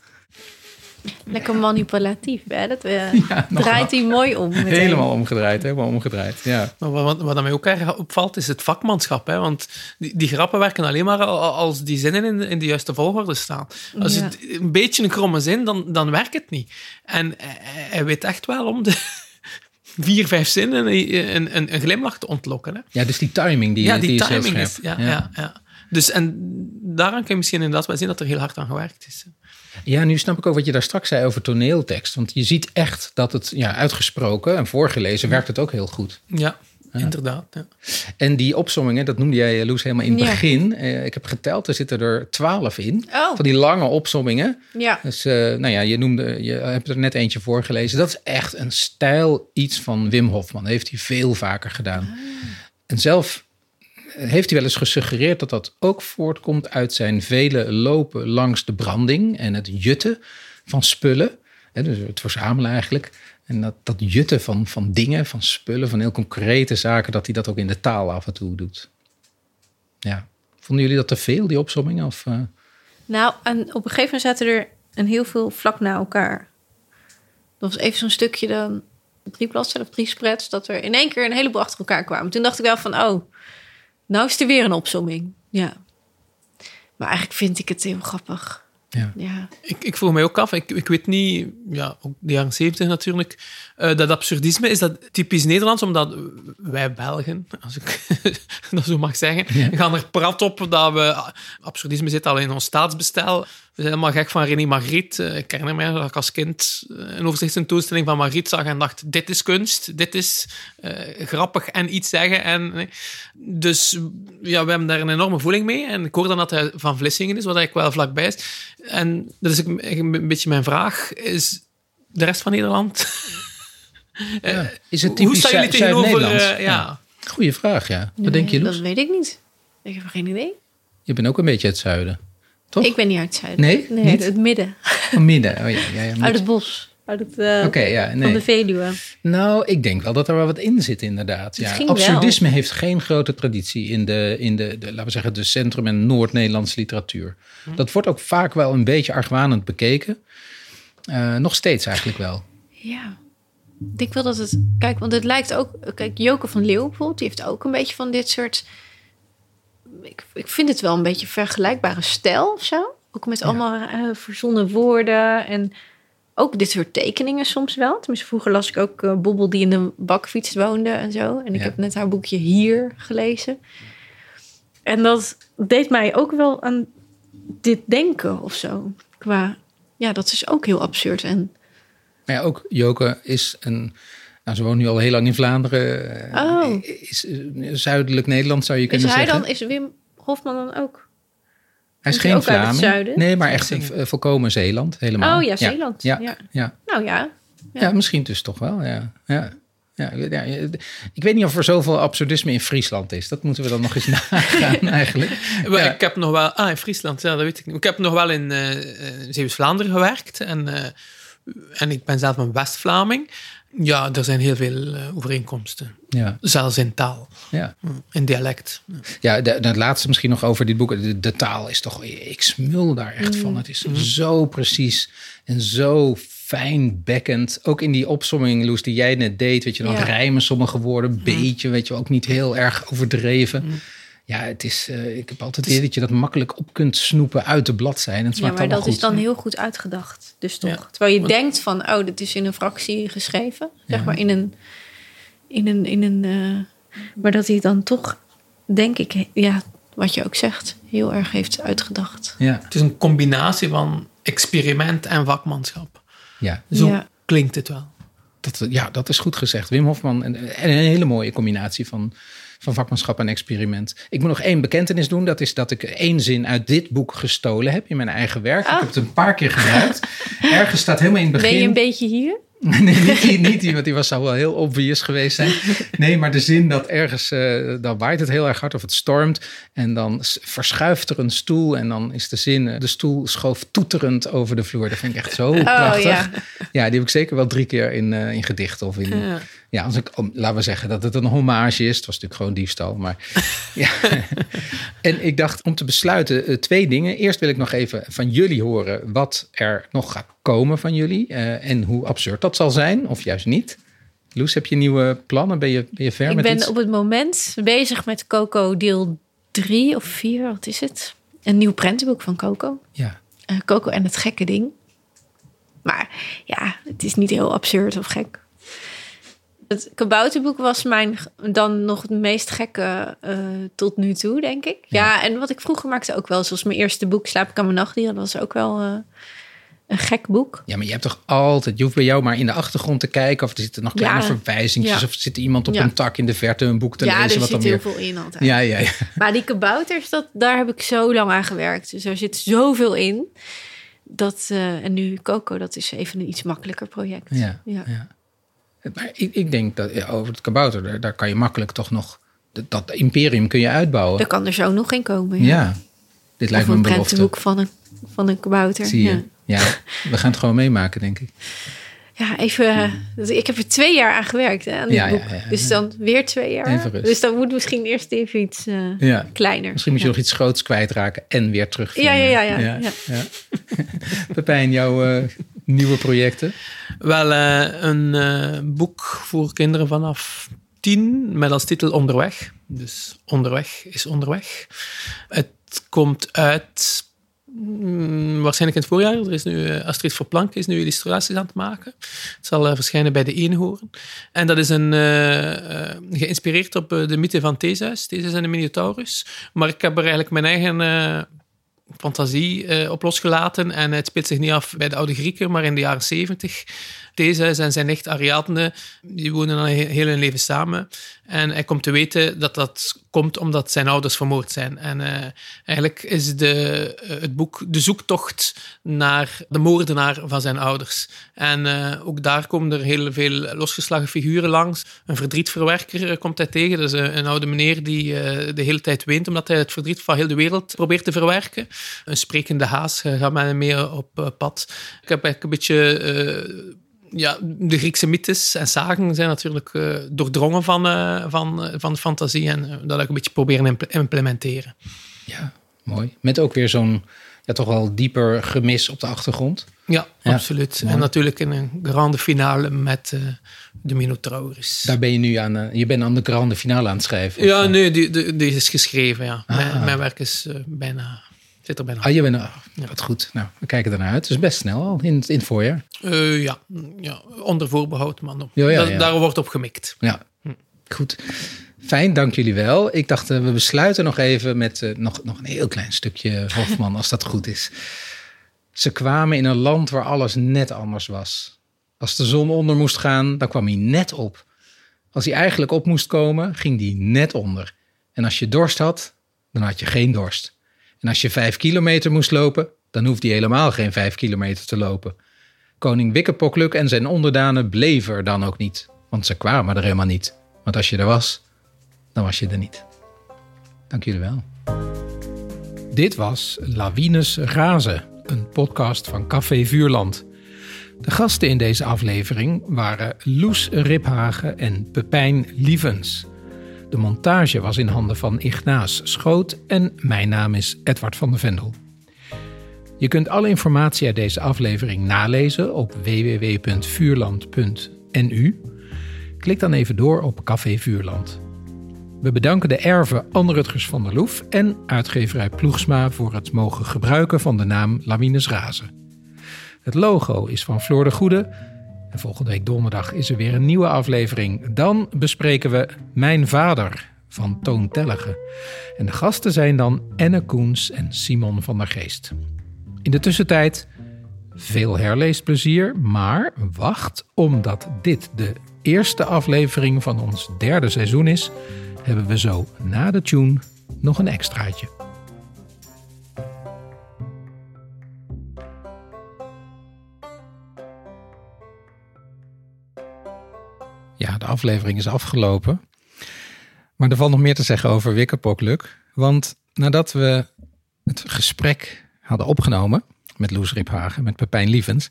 Lekker manipulatief, hè? Dat *laughs* uh, draait hij mooi om. Meteen. Helemaal omgedraaid, helemaal omgedraaid. Ja. Maar wat, wat mij ook erg opvalt, is het vakmanschap. Hè? Want die, die grappen werken alleen maar als die zinnen in de, in de juiste volgorde staan. Als het een beetje een kromme zin, dan, dan werkt het niet. En hij weet echt wel om de *laughs* vier, vijf zinnen een, een, een glimlach te ontlokken. Hè? Ja, dus die timing die, ja, die, die timing is, is ja, ja. Ja, Dus en daaraan kun je misschien inderdaad wel zien dat er heel hard aan gewerkt is. Ja, nu snap ik ook wat je daar straks zei over toneeltekst. Want je ziet echt dat het ja, uitgesproken en voorgelezen werkt het ook heel goed. Ja, inderdaad. Ja. En die opsommingen, dat noemde jij, Loes, helemaal in het begin. Eh, ik heb geteld, er zitten er twaalf in. Oh. Van die lange opsommingen. Ja. Dus, uh, nou ja, je noemde, je hebt er net eentje voorgelezen. Dat is echt een stijl iets van Wim Hofman. Dat heeft hij veel vaker gedaan. Ah. En zelf heeft hij wel eens gesuggereerd dat dat ook voortkomt uit zijn vele lopen langs de branding en het jutten van spullen. Hè, dus het verzamelen eigenlijk. En dat, dat jutten van, van dingen, van spullen, van heel concrete zaken, dat hij dat ook in de taal af en toe doet. Ja. Vonden jullie dat te veel, die opzommingen? Of, uh... Nou, en op een gegeven moment zaten er een heel veel vlak na elkaar. Dat was even zo'n stukje dan drie bladzijden of drie spreads, dat er in één keer een heleboel achter elkaar kwamen. Toen dacht ik wel van, oh, nou is er weer een opzomming. Ja. Maar eigenlijk vind ik het heel grappig. Ja. ja. Ik, ik vroeg mij ook af, ik, ik weet niet, ja, ook de jaren zeventig natuurlijk, uh, dat absurdisme, is dat typisch Nederlands? Omdat wij Belgen, als ik *laughs* dat zo mag zeggen, ja. gaan er prat op dat we, absurdisme zit al in ons staatsbestel. We zijn helemaal gek van René Magritte. Eh, Ik herinner me dat ik als kind eh, een overzichtstentoonstelling van Magritte zag en dacht, dit is kunst, dit is uh, grappig en iets zeggen. En, dus ja, we hebben daar een enorme voeling mee. En ik hoor dan dat hij van Vlissingen is, wat eigenlijk wel vlakbij is. En dat is een beetje mijn vraag. Is de rest van Nederland... Ja. Is het typisch Hoe staan jullie tegenover... Uh, ja. Goeie vraag, ja. Wat nee, denk je, Loes? Dat weet ik niet. Ik heb geen idee. Je bent ook een beetje uit het zuiden, toch? Ik ben niet uit het zuiden. Nee? Nee, niet? het midden. Van midden, oh ja. ja, ja uit het bos. Uit het, uh, okay, ja, nee. Van de Veluwe. Nou, ik denk wel dat er wel wat in zit, inderdaad. Ja. Misschien Absurdisme heeft geen grote traditie in de, in de, de laten we zeggen, de centrum- en Noord-Nederlandse literatuur. Hm. Dat wordt ook vaak wel een beetje argwanend bekeken. Uh, nog steeds eigenlijk wel. Ja. Ik wel dat het. Kijk, want het lijkt ook. Kijk, Joke van bijvoorbeeld, die heeft ook een beetje van dit soort. Ik, ik vind het wel een beetje vergelijkbare stijl of zo. Ook met allemaal uh, verzonnen woorden en ook dit soort tekeningen soms wel. Tenminste, vroeger las ik ook uh, Bobbel die in de bakfiets woonde en zo. En ik ja. heb net haar boekje Hier gelezen. En dat deed mij ook wel aan dit denken of zo. Qua, ja, dat is ook heel absurd en maar ja, ook Joke is een. Nou, ze woont nu al heel lang in Vlaanderen. Oh. Is, zuidelijk Nederland zou je kunnen is hij zeggen. Dan, is Wim Hofman dan ook? Hij is Komt geen ook zuiden? Nee, maar echt uh, volkomen Zeeland. Helemaal. Oh ja, Zeeland. Ja. Ja. Ja. Nou ja. Ja. ja, misschien dus toch wel. Ja. Ja. Ja, ja, ik weet niet of er zoveel absurdisme in Friesland is. Dat moeten we dan nog eens *laughs* nagaan eigenlijk. Maar Ja. Ik heb nog wel... Ah, in Friesland, ja, dat weet ik niet. Ik heb nog wel in eh eh, Zeeuws-Vlaanderen gewerkt. En, eh, en ik ben zelf een West-Vlaming. Ja, er zijn heel veel eh, overeenkomsten. Ja, Zelfs in taal, ja. in dialect. ja de, de laatste misschien nog over dit boek. De, de taal is toch... Ik smul daar echt van. Het is zo precies en zo fijnbekkend. Ook in die opsomming, Loes, die jij net deed. Weet je, dan Ja. rijmen sommige woorden een beetje. Weet je, ook niet heel erg overdreven. Ja, het is, eh, ik heb altijd het idee dat je dat makkelijk op kunt snoepen uit de bladzijde. En het Ja, maar dat is dan heel goed uitgedacht. Dus toch. Ja. Terwijl je Want- denkt van, oh, dit is in een fractie geschreven. Zeg Ja. maar in een... In een, in een eh, maar dat hij dan toch, denk ik, ja, wat je ook zegt, heel erg heeft uitgedacht. Ja, Het is een combinatie van experiment en vakmanschap. ja. Zo Ja. klinkt het wel. Dat, ja, dat is goed gezegd. Wim Hofman, en, en een hele mooie combinatie van, van vakmanschap en experiment. Ik moet nog één bekentenis doen. Dat is dat ik één zin uit dit boek gestolen heb in mijn eigen werk. Ik Ah. heb het een paar keer gebruikt. Ergens staat helemaal in het begin... Ben je een beetje hier? *laughs* Nee, niet die, niet die, want die was, zou wel heel obvious geweest zijn. Nee, maar de zin dat ergens, eh, dan waait het heel erg hard of het stormt. En dan verschuift er een stoel en dan is de zin, eh, de stoel schoof toeterend over de vloer. Dat vind ik echt zo prachtig. Ja. ja. die heb ik zeker wel drie keer in, eh, in gedichten of in... Ja. Ja, als ik, om- laten we zeggen dat het een hommage is. Het was natuurlijk gewoon diefstal, maar... ja. *laughs* En ik dacht om te besluiten twee dingen. Eerst wil ik nog even van jullie horen wat er nog gaat komen van jullie. eh, en hoe absurd dat zal zijn, of juist niet. Loes, heb je nieuwe plannen? Ben je, ben je ver Ik met ben iets? op het moment bezig met Coco deel 3 of 4, wat is het? Een nieuw prentenboek van Coco. Ja, Eh, Coco en het gekke ding. Maar ja, het is niet heel absurd of gek. Het kabouterboek was mijn dan nog het meest gekke eh, tot nu toe, denk ik. Ja. en wat ik vroeger maakte ook wel. Zoals mijn eerste boek, Slaap ik aan mijn nachtdieren. Dat was ook wel een gek boek. ja, maar je hebt toch altijd... Je hoeft bij jou maar in de achtergrond te kijken... of er zitten nog kleine Ja. verwijzingjes... Ja. of zit er iemand op Ja. een tak in de verte een boek te ja, lezen... er wat dan zit heel weer... veel in altijd. Ja, ja, ja. Maar die kabouters, dat, daar heb ik zo lang aan gewerkt. Dus er zit zoveel in. Dat, eh, en nu Coco, dat is even een iets makkelijker project. Ja, Ja. ja. Maar ik, ik denk dat ja, over het kabouter, daar, daar kan je makkelijk toch nog... Dat, dat imperium kun je uitbouwen. Er kan er zo nog in komen. Ja, Ja. dit lijkt of me een een belofte. van een, van een kabouter. Zie je. Ja. We gaan het gewoon meemaken, denk ik. Ja, even. eh, Ik heb er twee jaar aan gewerkt hè, aan dit Ja, boek. ja, ja. Dus dan weer twee jaar. Even rust. Dus dan moet misschien eerst even iets eh, Ja. kleiner. Misschien moet je ja. nog iets groots kwijtraken en weer terugvinden. Ja, ja, ja, ja, ja. ja. *laughs* Pepijn, jouw eh, nieuwe projecten? Wel eh, een eh, boek voor kinderen vanaf tien met als titel Onderweg. Dus onderweg is onderweg. Het komt uit waarschijnlijk in het voorjaar. Er is nu, eh, Astrid Verplank is nu illustraties aan het maken. Het zal eh, verschijnen bij de Eenhoorn. En dat is een, eh, geïnspireerd op de mythe van Theseus. Theseus en de Minotaurus. Maar ik heb er eigenlijk mijn eigen... fantasie op losgelaten. En het speelt zich niet af bij de oude Grieken, maar in de jaren zeventig. Theseus zijn nicht Ariadne, die wonen al he- heel hun leven samen. En hij komt te weten dat dat komt omdat zijn ouders vermoord zijn. En eh, eigenlijk is de, eh, het boek de zoektocht naar de moordenaar van zijn ouders. En eh, ook daar komen er heel veel losgeslagen figuren langs. Een verdrietverwerker komt hij tegen. Dat is een, een oude meneer die de hele tijd weent omdat hij het verdriet van heel de wereld probeert te verwerken. Een sprekende haas gaat met hem mee op pad. Ik heb eigenlijk een beetje... ja, de Griekse mythes en sagen zijn natuurlijk eh, doordrongen van, eh, van, eh, van fantasie en dat heb ik een beetje proberen imp- implementeren. Ja, mooi. Met ook weer zo'n ja, toch wel dieper gemis op de achtergrond. Ja, Ja, absoluut. mooi. En natuurlijk in een grande finale met de Minotaurus. Daar ben je nu aan, je bent aan de grande finale aan het schrijven. of, Ja, eh? nee, die, die, die is geschreven, ja. Mijn, Ah. mijn werk is bijna, zit er bijna Ah, je bent, wat goed. Nou, we kijken ernaar uit. Het is best snel al in, het- in het voorjaar. Eh, ja, ja, onder voorbehoud, maar Ja, ja, da- ja. daar wordt op gemikt. Ja, goed. Fijn, dank jullie wel. Ik dacht, eh, we besluiten nog even met eh, nog, nog een heel klein stukje Hofman, als dat goed is. Ze kwamen in een land waar alles net anders was. Als de zon onder moest gaan, dan kwam hij net op. Als hij eigenlijk op moest komen, ging hij net onder. En als je dorst had, dan had je geen dorst. En als je vijf kilometer moest lopen, dan hoefde hij helemaal geen vijf kilometer te lopen. Koning Wikkepokluk en zijn onderdanen bleven er dan ook niet. Want ze kwamen er helemaal niet. Want als je er was, dan was je er niet. Dank jullie wel. Dit was Lawines Razen, een podcast van Café Vuurland. De gasten in deze aflevering waren Loes Riphagen en Pepijn Lievens. De montage was in handen van Ignaas Schoot en mijn naam is Edward van der Vendel. Je kunt alle informatie uit deze aflevering nalezen op www.vuurland.nu. Klik dan even door op Café Vuurland. We bedanken de erven Anne Rutgers van der Loef en uitgeverij Ploegsma voor het mogen gebruiken van de naam Lamines Razen. Het logo is van Floor de Goede. En volgende week donderdag is er weer een nieuwe aflevering. Dan bespreken we Mijn Vader van Toon Tellige. En de gasten zijn dan Enne Koens en Simon van der Geest. In de tussentijd veel herleesplezier, maar wacht, omdat dit de eerste aflevering van ons derde seizoen is, hebben we zo na de tune nog een extraatje. Ja, de aflevering is afgelopen. Maar er valt nog meer te zeggen over Wikkerpokluk. Want nadat we het gesprek hadden opgenomen met Loes Riphagen, met Pepijn Lievens,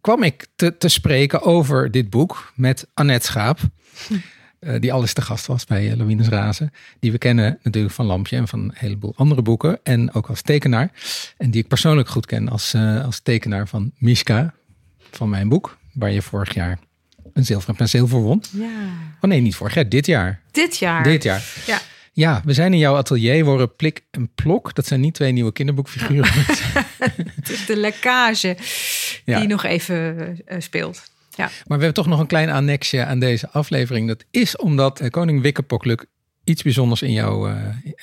kwam ik te, te spreken over dit boek met Annette Schaap. Uh, die alles te gast was bij uh, Louines Razen. Die we kennen natuurlijk van Lampje en van een heleboel andere boeken. En ook als tekenaar. En die ik persoonlijk goed ken als, uh, als tekenaar van Mishka. Van mijn boek. Waar je vorig jaar een zilveren penseel voor won. Ja. Oh nee, niet vorig jaar. Dit jaar. Dit jaar. Dit jaar. Ja. Ja, we zijn in jouw atelier. Worden Plik en Plok. Dat zijn niet twee nieuwe kinderboekfiguren. *laughs* *laughs* Het is de lekkage Ja. die nog even uh, speelt. Ja. Maar we hebben toch nog een klein annexje aan deze aflevering. Dat is omdat eh, koning Wikkepokluk iets bijzonders in, jou, uh,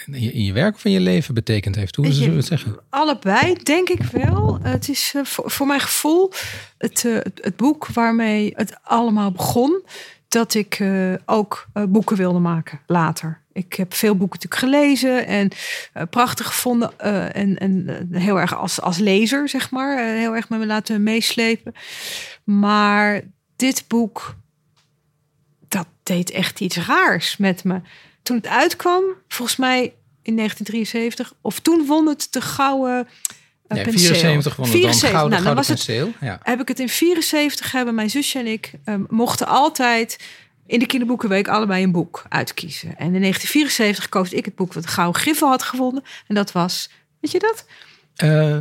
in, je, in je werk of in je leven betekend heeft. Hoe zullen we het zeggen? Allebei, denk ik wel. Het is uh, voor, voor, mijn gevoel het, uh, het, het, boek waarmee het allemaal begon. Dat ik ook boeken wilde maken later. Ik heb veel boeken natuurlijk gelezen en prachtig gevonden. en en heel erg als, als lezer, zeg maar. heel erg met me laten meeslepen. Maar dit boek, dat deed echt iets raars met me. Toen het uitkwam, volgens mij in 1973, of toen won het de gouden uh, nee, penseel. 74 won het 74, dan gouden, nou, dan was penseel. Het, ja. Heb ik het in 74 hebben mijn zusje en ik um, mochten altijd in de kinderboekenweek allebei een boek uitkiezen. En in 1974 koos ik het boek wat de gouden griffel had gevonden. En dat was, weet je dat? Uh,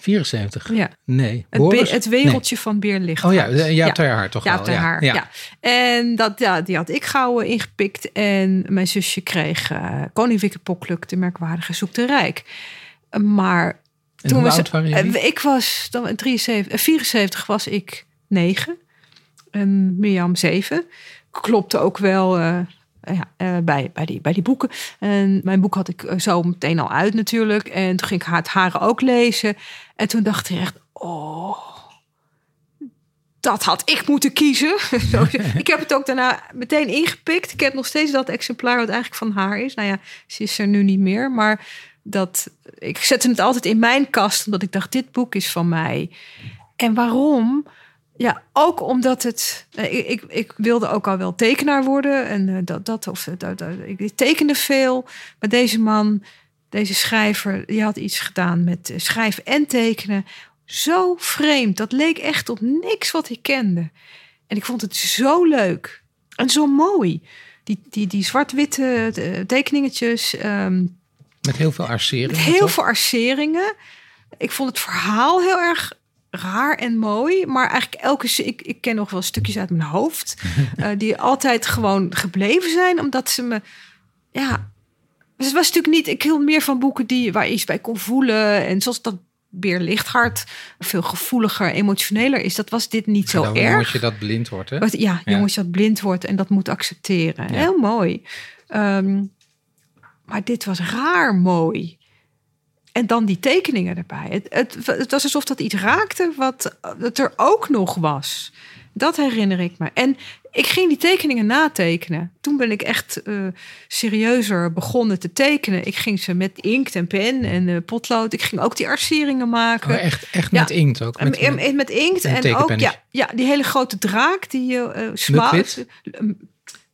74? Ja. Nee. Het, het wereldje nee. van Beer Licht. Oh ja, Jaap ja. haar toch Jaap wel. Ja. Haar, ja. ja. En dat, ja, die had ik gauw ingepikt. En mijn zusje kreeg uh, Koning Wikkepokluk, de merkwaardige Zoek de Rijk. Maar en toen was jullie? Ik was, dan 73, 74 was ik 9. En Mirjam 7. Klopte ook wel... Uh, ja, uh, bij, bij, die, bij die boeken. En mijn boek had ik uh, zo meteen al uit natuurlijk. En toen ging ik haar het haren ook lezen. En toen dacht ik echt, oh, dat had ik moeten kiezen. *laughs* *laughs* ik heb het ook daarna meteen ingepikt. Ik heb nog steeds dat exemplaar wat eigenlijk van haar is. Nou ja, ze is er nu niet meer. Maar dat, ik zette het altijd in mijn kast, omdat ik dacht, dit boek is van mij. En waarom? Ja, ook omdat het. Ik, ik, ik, wilde ook al wel tekenaar worden. En uh, dat, dat, of dat, dat, ik tekende veel. Maar deze man, deze schrijver, die had iets gedaan met schrijven en tekenen. Zo vreemd. Dat leek echt op niks wat ik kende. En ik vond het zo leuk. En zo mooi. Die, die, die zwart-witte tekeningetjes. Um, met heel veel arceringen. Heel toch? veel arceringen. Ik vond het verhaal heel erg raar en mooi. Maar eigenlijk elke... Ik, ik ken nog wel stukjes uit mijn hoofd. uh, *laughs* die altijd gewoon gebleven zijn. Omdat ze me... Ja... Dus het was natuurlijk niet... Ik hield meer van boeken die, waar je iets bij kon voelen. En zoals dat Beer Lichthart veel gevoeliger, emotioneler is. Dat was dit niet zo erg. Jongetje dat blind wordt, hè? Wat, ja, jongetje ja. dat blind wordt en dat moet accepteren. Ja. Heel mooi. Um, maar dit was raar mooi. En dan die tekeningen erbij. Het, het, het, was alsof dat iets raakte wat het er ook nog was. Dat herinner ik me. En ik ging die tekeningen natekenen. Toen ben ik echt eh, serieuzer begonnen te tekenen. Ik ging ze met inkt en pen en eh, potlood. Ik ging ook die arceringen maken. Oh, echt, echt Ja. met inkt ook. Met, En- en- met inkt en en, ook ja, ja, die hele grote draak die je uh, Mukwit?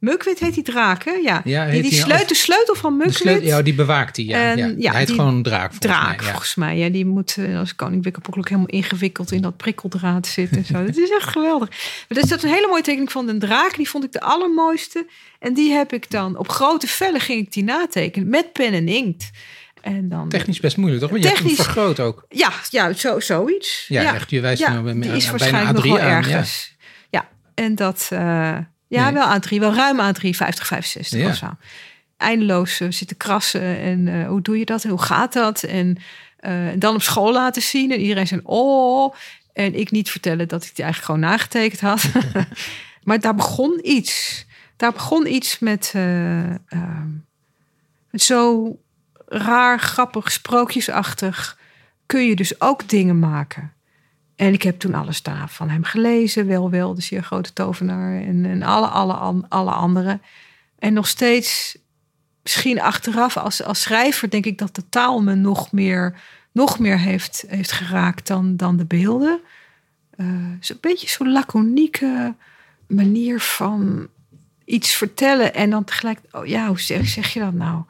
Mukwit heet die draak, hè? Ja, Ja, die, sleutel, de sleutel van Mukwit. sleutel, ja, die bewaakt die. Ja, En, ja. ja, Hij heet gewoon draak. volgens draak, mij, ja. volgens mij. Ja, die moet eh, als koning Wikkelpok ook helemaal ingewikkeld in dat prikkeldraad zitten. En zo. *laughs* dat is echt geweldig. Maar dus dat is een hele mooie tekening van een draak. Die vond ik de allermooiste. En die heb ik dan op grote vellen ging ik die natekenen met pen en inkt. En dan Technisch best moeilijk, toch? Want je hebt Technisch- vergroot ook. Ja, ja zo, zoiets. Ja, echt, je wijst ja, nou is bijna waarschijnlijk nog A3 wel aan, ergens. Ja, en dat... eh, ja, Nee. wel A3. Wel ruim A3, 50, 65 Ja. of zo. Eindeloos eh, zitten krassen. En eh, hoe doe je dat? En hoe gaat dat? En eh, dan op school laten zien. En iedereen zei, oh... En ik niet vertellen dat ik die eigenlijk gewoon nagetekend had. *laughs* maar daar begon iets. Daar begon iets met... ehm, met zo raar, grappig, sprookjesachtig... kun je dus ook dingen maken. En ik heb toen alles daar van hem gelezen. Wel, wel, de zeer grote tovenaar. En, en alle, alle, alle andere. En nog steeds, misschien achteraf als, als schrijver... denk ik dat de taal me nog meer, nog meer heeft, heeft geraakt dan, dan de beelden. Eh Zo'n beetje zo'n laconieke manier van iets vertellen. En dan tegelijk, oh ja, hoe zeg, zeg je dat nou?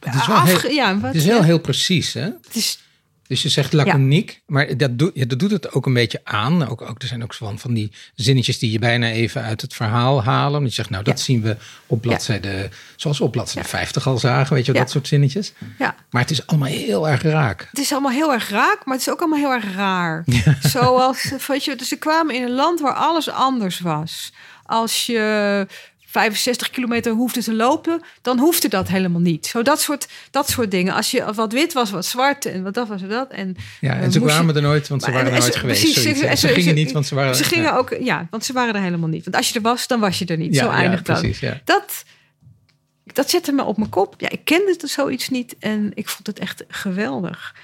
Het is wel Afge- heel, ja, wat, het is heel, heel precies, hè? het is Dus je zegt laconiek, maar dat, doet dat doet het ook een beetje aan. Ook, ook, er zijn ook van, van die zinnetjes die je bijna even uit het verhaal halen. Want je zegt, nou, dat Ja. zien we op bladzijde, zoals we op bladzijde 50 al zagen, weet je, dat soort zinnetjes. ja. Maar het is allemaal heel erg raak. Het is allemaal heel erg raak, maar het is ook allemaal heel erg raar. *laughs* Zoals, weet je, dus ze kwamen in een land waar alles anders was. Als je 65 kilometer hoefde te lopen, dan hoefde dat helemaal niet. Zo dat soort, dat soort dingen. Als je wat wit was, wat zwart en wat dat was en dat. En, Ja, eh, en ze je- kwamen er nooit, want ze Maar- waren er nooit ze- geweest. precies, ze- En ze, ze- gingen niet, want ze waren Ze gingen ja. ook, ja, want ze waren er helemaal niet. Want als je er was, dan was je er niet. Ja, Zo ja, eindigt dat. precies, ja. Dat, dat zette me op mijn kop. Ja, ik kende het zoiets niet en ik vond het echt geweldig.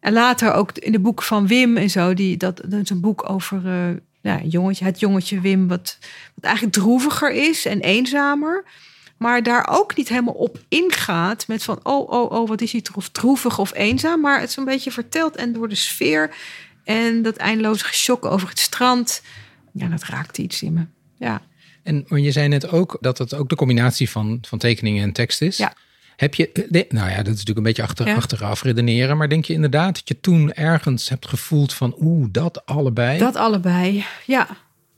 En later ook in de boeken van Wim en zo, die, dat, dat is een boek over eh, ja, jongetje, het jongetje Wim, wat, wat eigenlijk droeviger is en eenzamer. Maar daar ook niet helemaal op ingaat met van, oh, oh, oh, wat is hij troef- droevig of eenzaam. Maar het is een beetje verteld en door de sfeer en dat eindeloze gesjok over het strand. Ja, dat raakte iets in me. Ja. En je zei net ook dat het ook de combinatie van, van tekeningen en tekst is. Ja. Heb je, eh, de- nou ja, dat is natuurlijk een beetje achter, Ja. achteraf redeneren. Maar denk je inderdaad dat je toen ergens hebt gevoeld van, oeh, dat allebei? Dat allebei, ja,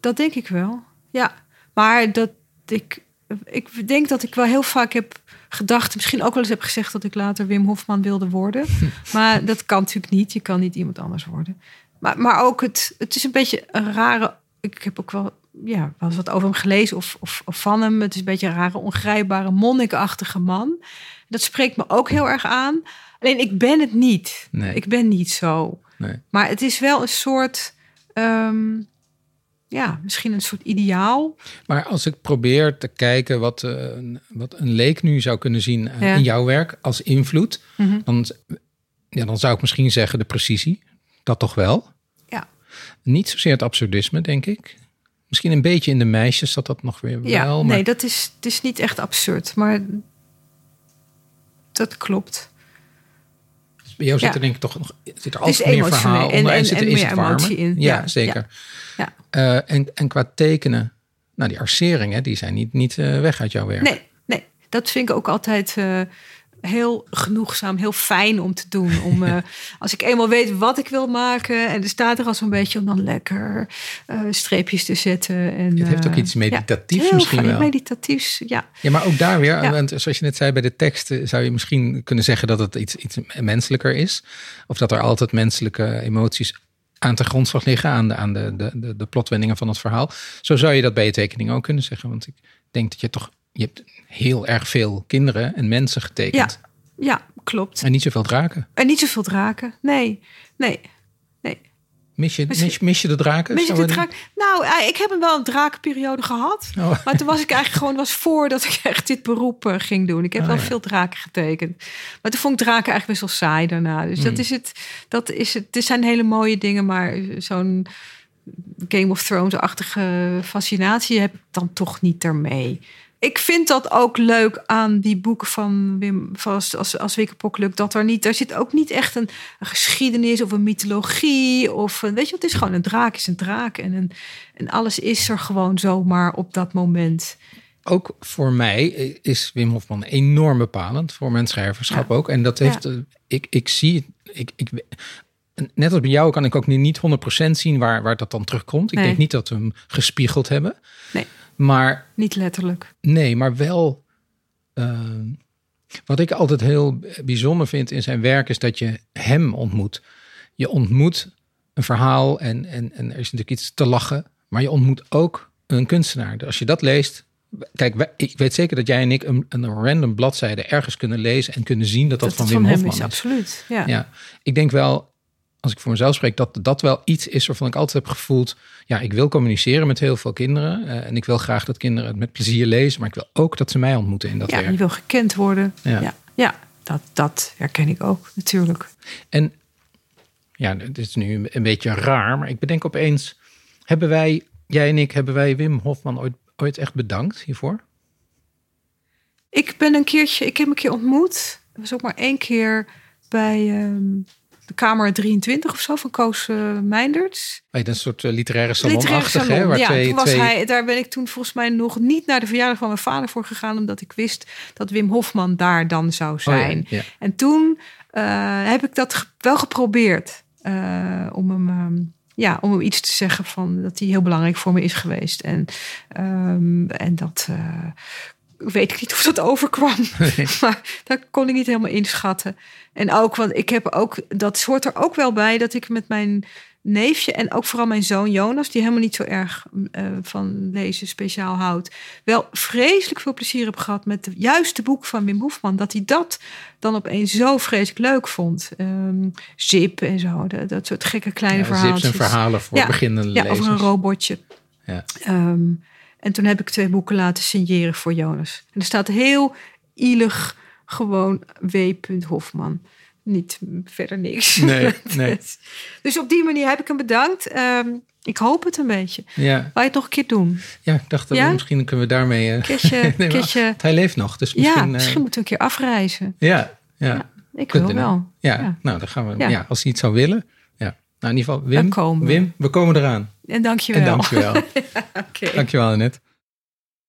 dat denk ik wel. Ja, maar dat ik, ik denk dat ik wel heel vaak heb gedacht, misschien ook wel eens heb gezegd dat ik later Wim Hofman wilde worden. *laughs* maar dat kan natuurlijk niet. Je kan niet iemand anders worden. Maar, maar ook het, het is een beetje een rare. Ik heb ook wel, ja, eens wat over hem gelezen of, of, of van hem. Het is een beetje een rare, ongrijpbare, monnikachtige man. Dat spreekt me ook heel erg aan. Alleen ik ben het niet. Nee. Ik ben niet zo. Nee. Maar het is wel een soort, ehm, ja, misschien een soort ideaal. Maar als ik probeer te kijken wat, eh, een- wat een leek nu zou kunnen zien eh, Ja. in jouw werk als invloed, Mhm. dan, ja, dan zou ik misschien zeggen de precisie. Dat toch wel. Ja. Niet zozeer het absurdisme, denk ik. Misschien een beetje in de meisjes dat dat nog weer Ja, wel. Maar nee, dat is, het is niet echt absurd, maar dat klopt. bij jou zit ja. er denk ik toch nog zit er altijd meer verhaal onder en, en- zit er en is meer het emotie in. Ja, Ja, zeker. Ja. Eh, en, en qua tekenen, nou die arceringen, die zijn niet, niet eh, weg uit jouw werk. Nee, nee, dat vind ik ook altijd eh, heel genoegzaam, heel fijn om te doen. Om, *laughs* eh, als ik eenmaal weet wat ik wil maken en er staat er al zo'n beetje om dan lekker eh, streepjes te zetten. En, Het heeft ook eh, iets meditatiefs misschien wel. Meditatiefs, ja. Ja, maar ook daar weer, Ja. want zoals je net zei bij de teksten, zou je misschien kunnen zeggen dat het iets, iets menselijker is. Of dat er altijd menselijke emoties aan de grondslag liggen, aan de, aan de, de, de plotwendingen van het verhaal. Zo zou je dat bij je tekening ook kunnen zeggen. Want ik denk dat je toch, je hebt heel erg veel kinderen en mensen getekend. Ja, klopt. En niet zoveel draken. En niet zoveel draken. Nee, nee. Mis je, mis, mis je de draken? Mis Zou de draak? Nou, eh, ik heb een wel een drakenperiode gehad. Oh. *laughs* Maar toen was ik eigenlijk gewoon, was voordat ik echt dit beroep eh, ging doen. Ik heb Oh, wel ja. veel draken getekend. Maar toen vond ik draken eigenlijk best wel saai daarna. Dus Hmm. dat is het. Dat is het. Het zijn hele mooie dingen, maar zo'n Game of Thrones-achtige fascinatie heb ik dan toch niet ermee. Ik vind dat ook leuk aan die boeken van Wim Vast als, als Wikkerpokluk. Dat er niet, daar zit ook niet echt een, een geschiedenis of een mythologie. Of een, weet je, het is gewoon een draak is een draak. En, een, en alles is er gewoon zomaar op dat moment. Ook voor mij is Wim Hofman enorm bepalend. Voor mijn schrijverschap Ja. ook. En dat heeft, Ja. eh, ik, ik zie, ik, ik, net als bij jou kan ik ook nu niet 100% zien waar, waar dat dan terugkomt. Ik Nee. denk niet dat we hem gespiegeld hebben. Nee. Maar Niet letterlijk. Nee, maar wel. ehm, wat ik altijd heel bijzonder vind in zijn werk is dat je hem ontmoet. Je ontmoet een verhaal en, en, en er is natuurlijk iets te lachen, maar je ontmoet ook een kunstenaar. Dus Als je dat leest. Kijk, wij- ik weet zeker dat jij en ik een, een random bladzijde ergens kunnen lezen en kunnen zien dat dat, van Wim Hofman is, is. absoluut. Ja. Ja, ik denk wel, als ik voor mezelf spreek, dat dat wel iets is waarvan ik altijd heb gevoeld. Ja, ik wil communiceren met heel veel kinderen. eh, en ik wil graag dat kinderen het met plezier lezen. Maar ik wil ook dat ze mij ontmoeten in dat Ja, werk. je wil gekend worden. Ja. Ja, ja, dat, dat herken ik ook natuurlijk. En ja, het is nu een beetje raar, maar ik bedenk opeens: hebben wij, jij en ik, hebben wij Wim Hofman ooit, ooit echt bedankt hiervoor? Ik ben een keertje, ik heb hem een keer ontmoet. Dat was ook maar één keer bij ehm, de Kamer 23 of zo van Koos eh Meinders. Bij een soort eh, literaire Literaire salonachtig, hè? salon. Waar ja, twee, toen was twee... hij, daar ben ik toen volgens mij nog niet naar de verjaardag van mijn vader voor gegaan, omdat ik wist dat Wim Hofman daar dan zou Oh ja, zijn. En toen eh, heb ik dat wel geprobeerd om hem. ehm, ja, om hem iets te zeggen van dat hij heel belangrijk voor me is geweest. En, ehm, en dat eh, weet ik niet of dat overkwam. *laughs* maar dat kon ik niet helemaal inschatten. En ook, want ik heb ook, dat hoort er ook wel bij dat ik met mijn neefje en ook vooral mijn zoon Jonas, die helemaal niet zo erg eh, van lezen speciaal houdt, wel vreselijk veel plezier heb gehad met de juiste boek van Wim Hoefman. Dat hij dat dan opeens zo vreselijk leuk vond. Ehm, Zip en zo, dat, dat soort gekke kleine Ja, verhalen. zips en verhalen voor Ja, beginnende Ja, lezers. over een robotje. Ja. Ehm, en toen heb ik twee boeken laten signeren voor Jonas. En er staat heel ielig gewoon W. Hofman. Niet verder niks. Nee, *laughs* nee. dus op die manier heb ik hem bedankt. Ehm, ik hoop het een beetje. Ja, je het nog een keer doen? ja, ik dacht dat Ja? we misschien kunnen we daarmee. eh, Keertje, *laughs* nee, maar keertje, Hij leeft nog, dus ja, misschien. misschien eh, moeten we een keer afreizen. ja, ja. Ik wil wel. Ja, nou, dan gaan we. Ja. Ja. als hij het zou willen. Nou, in ieder geval, Wim, we. Wim, we komen eraan. En dank je wel. En dankjewel. *laughs* Oké. dankjewel, Annette.